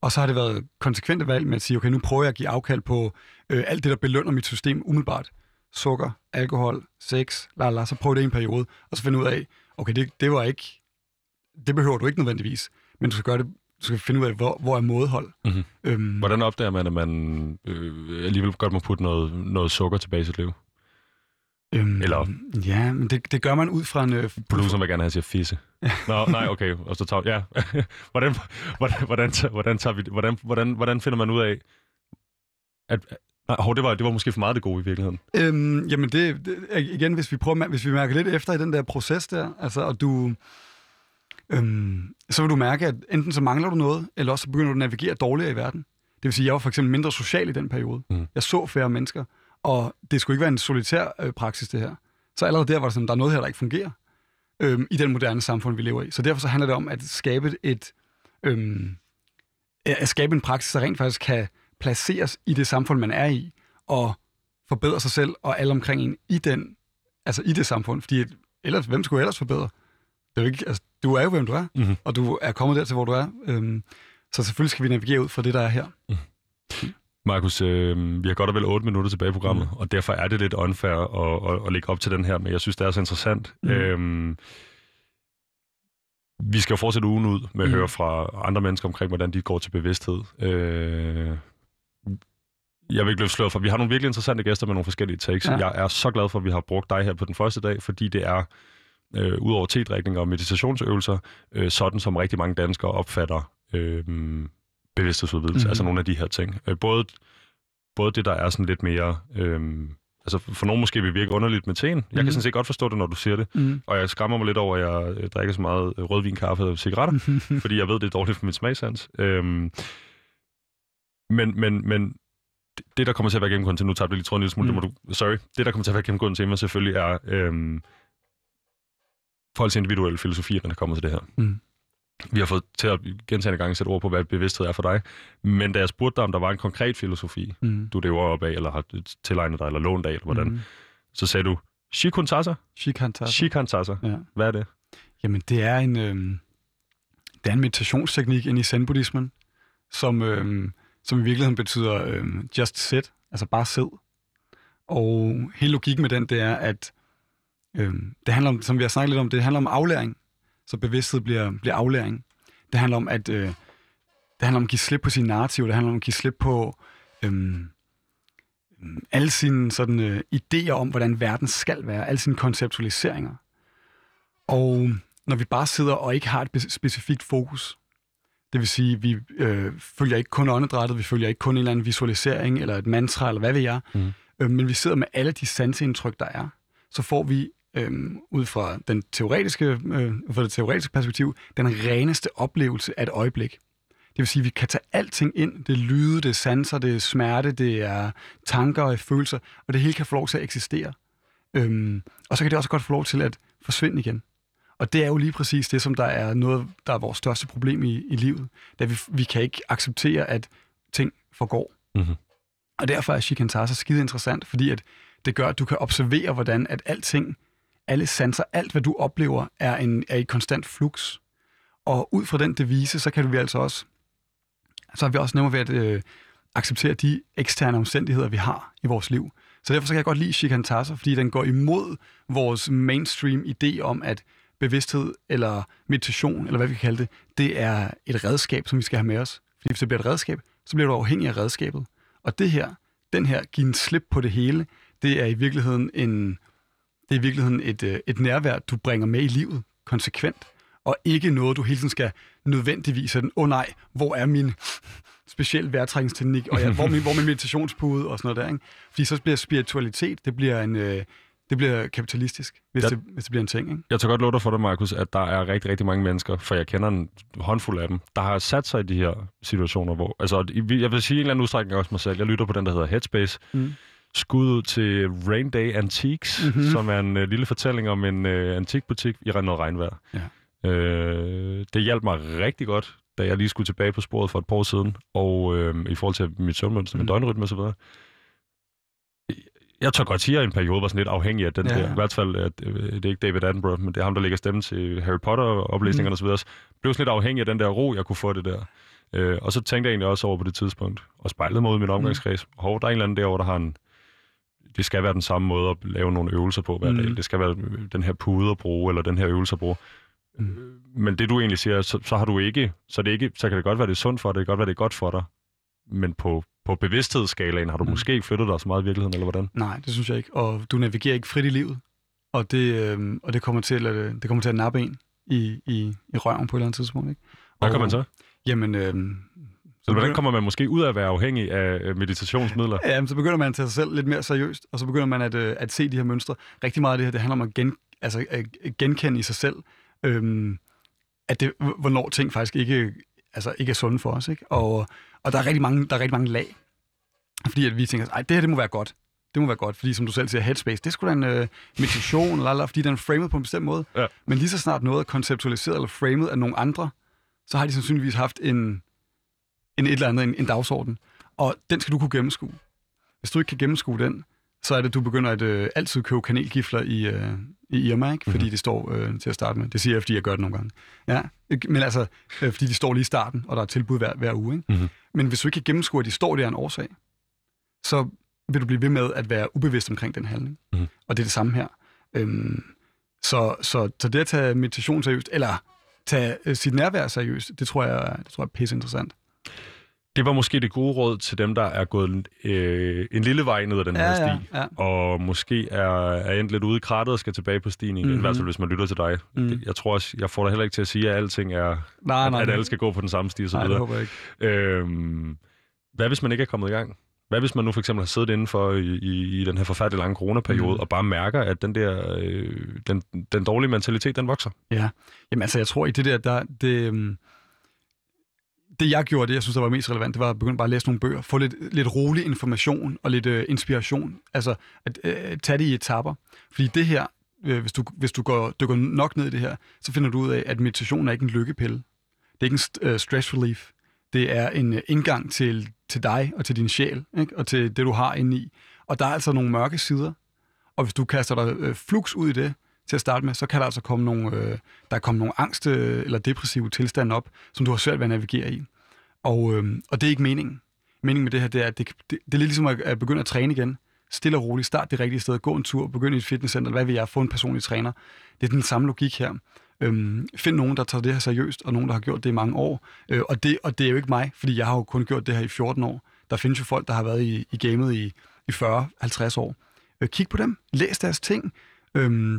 C: Og så har det været konsekvente valg med at sige, okay, nu prøver jeg at give afkald på øh, alt det, der belønner mit system umiddelbart. Sukker, alkohol, sex, la la, så prøv det i en periode, og så finde ud af, okay, det, det var ikke, det behøver du ikke nødvendigvis, men du skal gøre det, du skal finde ud af, hvor, hvor er mådehold.
A: Mhm.
C: Øhm,
A: Hvordan opdager man, at man øh, alligevel godt må putte noget, noget sukker tilbage i sit liv?
C: Øhm,
A: Eller-
C: Ja, men det, det gør man ud fra en... Øh,
A: Produceren vil gerne have, at jeg siger fisse. Nå, nej, okay. Og så tager, ja. hvordan, hvordan, hvordan, tager- hvordan, tager vi, hvordan, hvordan, hvordan finder man ud af, at... Nej, hov, det var, det var måske for meget det gode i virkeligheden.
C: Øhm, jamen det, det, igen, hvis vi prøver, hvis vi mærker lidt efter i den der proces der, altså, og du, øhm, så vil du mærke, at enten så mangler du noget, eller også så begynder du at navigere dårligere i verden. Det vil sige, jeg var for eksempel mindre social i den periode.
A: Mhm.
C: Jeg så færre mennesker, og det skulle ikke være en solitær øh, praksis, det her. Så allerede der var det sådan, der er noget her, der ikke fungerer øhm, i den moderne samfund, vi lever i. Så derfor så handler det om at skabe et, øhm, at skabe en praksis, der rent faktisk kan placeres i det samfund, man er i, og forbedre sig selv og alle omkring en i den, altså i det samfund. Fordi ellers, hvem skulle ellers forbedre? Det er jo ikke, altså, du er jo, hvem du er,
A: Mhm.
C: og du er kommet dertil, hvor du er. Øhm, så selvfølgelig skal vi navigere ud fra det, der er her.
A: Markus, øh, vi har godt og vel 8 minutter tilbage i programmet, mm. og derfor er det lidt unfair at, at, at lægge op til den her, men jeg synes, det er så interessant. Mm. Øhm, vi skal jo fortsætte ugen ud med at
C: Mhm.
A: høre fra andre mennesker omkring, hvordan de går til bevidsthed. Øh, jeg vil ikke løbe sløret for, vi har nogle virkelig interessante gæster med nogle forskellige takes. Ja. Jeg er så glad for, at vi har brugt dig her på den første dag, fordi det er, øh, ud over tedrikning og meditationsøvelser, øh, sådan som rigtig mange danskere opfatter øh, bevidsthedsudvidelse, mm-hmm.
C: Mhm.
A: altså nogle af de her ting. Øh, både, både det, der er sådan lidt mere... Øh, altså for nogen måske vil virke underligt med teen. Jeg kan
C: Mhm.
A: sådan set godt forstå det, når du siger det.
C: Mm.
A: Og jeg skræmmer mig lidt over, at jeg øh, drikker så meget øh, rødvin, kaffe og cigaretter, fordi jeg ved, det er dårligt for min smagsans. Øhm, men, men, men det- der kommer til at være gennemgående til, nu tager vi lige tråden en lille smule,
C: Mm.
A: det må du, sorry, det, der kommer til at være gennemgående tema selvfølgelig er øhm, folks individuelle filosofier, når det kommer til det her.
C: Mm.
A: Vi har fået til at gentagende gange sætte ord på, hvad bevidsthed er for dig, men da jeg spurgte dig, om der var en konkret filosofi,
C: Mm.
A: du lever op af, eller har tilegnet dig, eller lånt af, eller hvordan,
C: Mm.
A: så sagde du, Shikuntasa?
C: Shikantasa.
A: Shikantasa.
C: Ja.
A: Hvad er det?
C: Jamen, det er en, øhm, det er en meditationsteknik ind i zen-buddhismen, som, øhm, som i virkeligheden betyder øhm, just sit, altså bare sid. Og hele logikken med den, det er, at øhm, det handler om, som vi har snakket lidt om, det handler om aflæring. Så bevidsthed bliver, bliver aflæring. Det handler om at øh, det handler om at give slip på sine narrativ, det handler om at give slip på øhm, alle sine sådan, øh, idéer om, hvordan verden skal være, alle sine konceptualiseringer. Og når vi bare sidder og ikke har et specifikt fokus, det vil sige, vi øh, følger ikke kun åndedrættet, vi følger ikke kun en eller anden visualisering, eller et mantra, eller hvad ved jeg, mm. øh, men vi sidder med alle de sanseindtryk, der er, så får vi øh, ud fra, den teoretiske, øh, fra det teoretiske perspektiv, den reneste oplevelse af et øjeblik. Det vil sige, at vi kan tage alting ind. Det er lyde, det er sanser, det er smerte, det er tanker og følelser, og det hele kan få lov til at eksistere. Øhm, og så kan det også godt få lov til at forsvinde igen. Og det er jo lige præcis det, som der er noget, der er vores største problem i, i livet. Da vi, vi kan ikke acceptere, at ting forgår.
A: Mhm.
C: Og derfor er Shikantasa skide interessant, fordi at det gør, at du kan observere, hvordan at alting, alle sanser, alt hvad du oplever, er, en, er i konstant flux. Og ud fra den devise, så kan vi altså også, så har vi også nemmere ved at øh, acceptere de eksterne omstændigheder, vi har i vores liv. Så derfor så kan jeg godt lide Shikantasa, fordi den går imod vores mainstream idé om, at bevidsthed eller meditation, eller hvad vi kan kalde det, det er et redskab, som vi skal have med os. Fordi hvis det bliver et redskab, så bliver du afhængig af redskabet. Og det her, den her, give en slip på det hele, det er i virkeligheden en, det er i virkeligheden et, øh, et nærvær, du bringer med i livet konsekvent, og ikke noget, du hele tiden skal nødvendigvis sådan, åh oh, nej, hvor er min speciel vejrtrækningsteknik, og ja, hvor, er min, hvor min meditationspude, og sådan noget der, ikke? Fordi så bliver spiritualitet, det bliver en, øh, det bliver kapitalistisk, hvis,
A: Ja.
C: det, hvis det bliver en ting, ikke?
A: Jeg tager godt lov dig for dig, Markus, at der er rigtig, rigtig mange mennesker, for jeg kender en håndfuld af dem, der har sat sig i de her situationer, hvor... Altså, jeg vil sige en eller anden udstrækning også mig selv. Jeg lytter på den, der hedder Headspace.
C: Mm.
A: Skud ud til Rain Day Antiques,
C: Mhm.
A: mm-hmm. som er en uh, lille fortælling om en uh, antikbutik i noget regnvejr.
C: Ja.
A: Øh, det hjalp mig rigtig godt, da jeg lige skulle tilbage på sporet for et par år siden, og øh, i forhold til mit søvnmønster, min
C: Mm.
A: døgnrytme osv. Jeg tør godt sige, at en periode var sådan lidt afhængig af den
C: Ja,
A: ja.
C: ja.
A: der. I hvert fald, at, øh, det er ikke David Attenborough, men det er ham, der lægger stemme til Harry Potter-oplæsningerne
C: Mm.
A: osv. Jeg blev sådan lidt afhængig af den der ro, jeg kunne få det der. Øh, og så tænkte jeg egentlig også over på det tidspunkt, og spejlede mig ud i min omgangskreds. Mm. Hov, der er en eller anden derovre, der har en... Det skal være den samme måde at lave nogle øvelser på hver
C: Mm.
A: dag. Det skal være den her pude at bruge, eller den her øvelse at bruge.
C: Mm.
A: Men det du egentlig siger, så, så har du ikke, så, det ikke, så kan det godt være, det er sundt for dig, det kan godt være, det er godt for dig, men på på bevidsthedsskalaen, har du mm. måske flyttet dig så meget i virkeligheden, eller hvordan?
C: Nej, det synes jeg ikke. Og du navigerer ikke frit i livet. Og det, øh, og det, kommer, til at, det kommer til at nappe en i, i, i røven på et eller andet tidspunkt. Ikke?
A: Hvad kan man så?
C: Jamen, øh,
A: så hvordan kommer man måske ud af at være afhængig af meditationsmidler?
C: Ja, så begynder man at tage sig selv lidt mere seriøst, og så begynder man at, øh, at se de her mønstre. Rigtig meget af det her, det handler om at, gen, altså, at genkende i sig selv, øhm, at det, hvornår ting faktisk ikke, altså, ikke er sunde for os. Ikke? Og, og der, er rigtig mange, der er rigtig mange lag. Fordi at vi tænker, at det her det må være godt. Det må være godt, fordi som du selv siger, headspace, det skulle da en øh, meditation, eller, eller, fordi den er framet på en bestemt måde. Ja. Men lige så snart noget er konceptualiseret eller framet af nogle andre, så har de sandsynligvis haft en, en et eller andet, en, en dagsorden. Og den skal du kunne gennemskue. Hvis du ikke kan gennemskue den, så er det, du begynder at øh, altid købe kanelgifler i, øh, i Irma, ikke? fordi mm-hmm. det står øh, til at starte med. Det siger jeg, fordi jeg gør det nogle gange. Ja, men altså, øh, fordi de står lige i starten, og der er tilbud hver, hver uge. Ikke? Mm-hmm. Men hvis du ikke kan gennemskue, at de står der en årsag, så vil du blive ved med at være ubevidst omkring den handling. Mm-hmm. Og det er det samme her. Øhm, så, så, så det at tage meditation seriøst, eller tage øh, sit nærvær seriøst, det tror jeg, det tror jeg er pisse interessant.
A: Det var måske det gode råd til dem, der er gået øh, en lille vej ned ad den ja, her sti, ja, ja. og måske er, er endt lidt ude i krattet og skal tilbage på stien igen, mm-hmm. i hvert fald hvis man lytter til dig. Mm. Jeg tror også, jeg får dig heller ikke til at sige, at alting er, nej, nej, at, at alle skal gå på den samme sti og så
C: nej,
A: videre.
C: det håber jeg ikke. Øhm,
A: hvad hvis man ikke er kommet i gang? Hvad hvis man nu for eksempel har siddet indenfor i, i, i den her forfærdelige lange coronaperiode, mm. og bare mærker, at den der øh, den, den dårlige mentalitet, den vokser?
C: Ja, jamen altså jeg tror i det der, der det, øhm, det jeg gjorde, det jeg synes, der var mest relevant, det var at begynde bare at læse nogle bøger, få lidt, lidt rolig information og lidt øh, inspiration. Altså at øh, tage det i etapper. Fordi det her, øh, hvis du, hvis du går, dykker nok ned i det her, så finder du ud af, at meditation er ikke en lykkepille. Det er ikke en øh, stress relief. Det er en øh, indgang til, til dig og til din sjæl, ikke? og til det, du har inde i. Og der er altså nogle mørke sider. Og hvis du kaster dig øh, flux ud i det, til at starte med, så kan der altså komme nogle, øh, der komme nogle angst- øh, eller depressive tilstande op, som du har svært ved at navigere i. Og, øh, og det er ikke meningen. Meningen med det her, det er, at det, det, det er lidt ligesom at, at begynde at træne igen. Stille og roligt, start det rigtige sted, gå en tur, begynd i et fitnesscenter, hvad vil jeg, få en personlig træner. Det er den samme logik her. Øhm, find nogen, der tager det her seriøst, og nogen, der har gjort det i mange år. Øh, og, det, og det er jo ikke mig, fordi jeg har jo kun gjort det her i 14 år. Der findes jo folk, der har været i, i gamet i, i 40-50 år. Øh, kig på dem, læs deres ting, øh,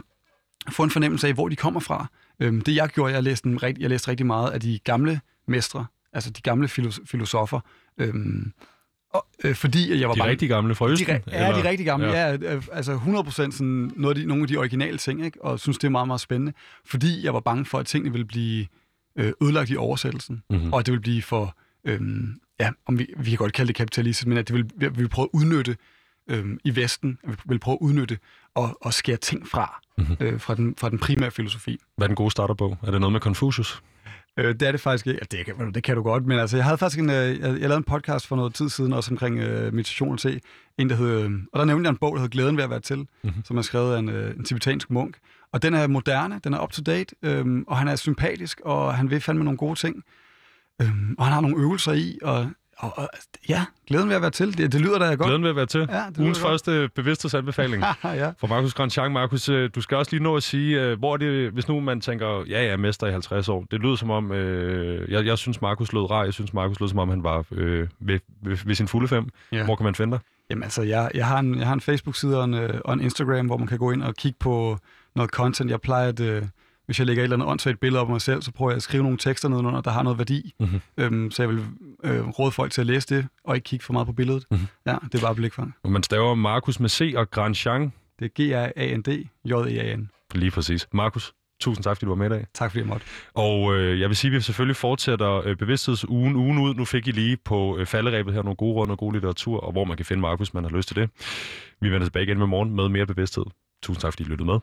C: få en fornemmelse af, hvor de kommer fra. Øh, det jeg gjorde, jeg læste, en, jeg læste rigtig meget af de gamle mestre, altså de gamle filosofer. Øh, og, øh, fordi jeg var
A: de
C: bange.
A: rigtig gamle fra Østen?
C: De, ja, eller? de rigtig gamle. Ja. ja øh, altså 100% sådan noget af de, nogle af de originale ting, ikke? og synes, det er meget, meget spændende. Fordi jeg var bange for, at tingene ville blive øh, ødelagt i oversættelsen, mm-hmm. og at det ville blive for, øh, ja, om vi, vi kan godt kalde det kapitalistisk, men at det ville, vi ville prøve at udnytte øh, i Vesten, at vi ville prøve at udnytte og, og skære ting fra, mm-hmm. øh, fra, den, fra den primære filosofi.
A: Hvad er den gode starterbog? Er det noget med Confucius?
C: Øh, det er det faktisk ikke. Ja, det, kan, det kan du godt, men altså, jeg havde faktisk en, øh, jeg, jeg lavede en podcast for noget tid siden, også omkring øh, meditation til en, der hed, øh, og der nævnte jeg en bog, der hed Glæden ved at være til, mm-hmm. som er skrevet af en, øh, en tibetansk munk. Og den er moderne, den er up-to-date, øh, og han er sympatisk, og han vil fandme nogle gode ting. Øh, og han har nogle øvelser i, og og, og, ja, glæden ved at være til. Det, det lyder da godt.
A: Glæden ved at være til. Ja, det Ugens første bevidsthedsanbefaling
C: ja.
A: for Markus Grandjean. Markus, øh, du skal også lige nå at sige, øh, hvor det, hvis nu man tænker, ja, jeg er mester i 50 år. Det lyder som om, øh, jeg, jeg synes, Markus lød rar. Jeg synes, Markus lød som om, han var øh, ved, ved, ved sin fulde fem. Ja. Hvor kan man finde dig?
C: Jamen altså, jeg, jeg, har en, jeg har en Facebook-side og en, øh, og en Instagram, hvor man kan gå ind og kigge på noget content. Jeg plejer at... Øh, hvis jeg lægger et eller andet åndssvagt billede op af mig selv, så prøver jeg at skrive nogle tekster nedenunder, der har noget værdi. Mm-hmm. Øhm, så jeg vil øh, råde folk til at læse det, og ikke kigge for meget på billedet. Mm-hmm. Ja, det er bare blikfang.
A: Man staver Markus med C og Grandjean.
C: Det er G-R-A-N-D, J-E-A-N.
A: Lige præcis. Markus, tusind tak, fordi du var med i dag.
C: Tak fordi jeg måtte.
A: Og øh, jeg vil sige, at vi selvfølgelig fortsætter øh, bevidsthedsugen ugen ud. Nu fik I lige på øh, falderæbet her nogle gode råd og god litteratur, og hvor man kan finde Markus, man har lyst til det. Vi vender tilbage igen med morgen med mere bevidsthed. Tusind tak, fordi I lyttede med.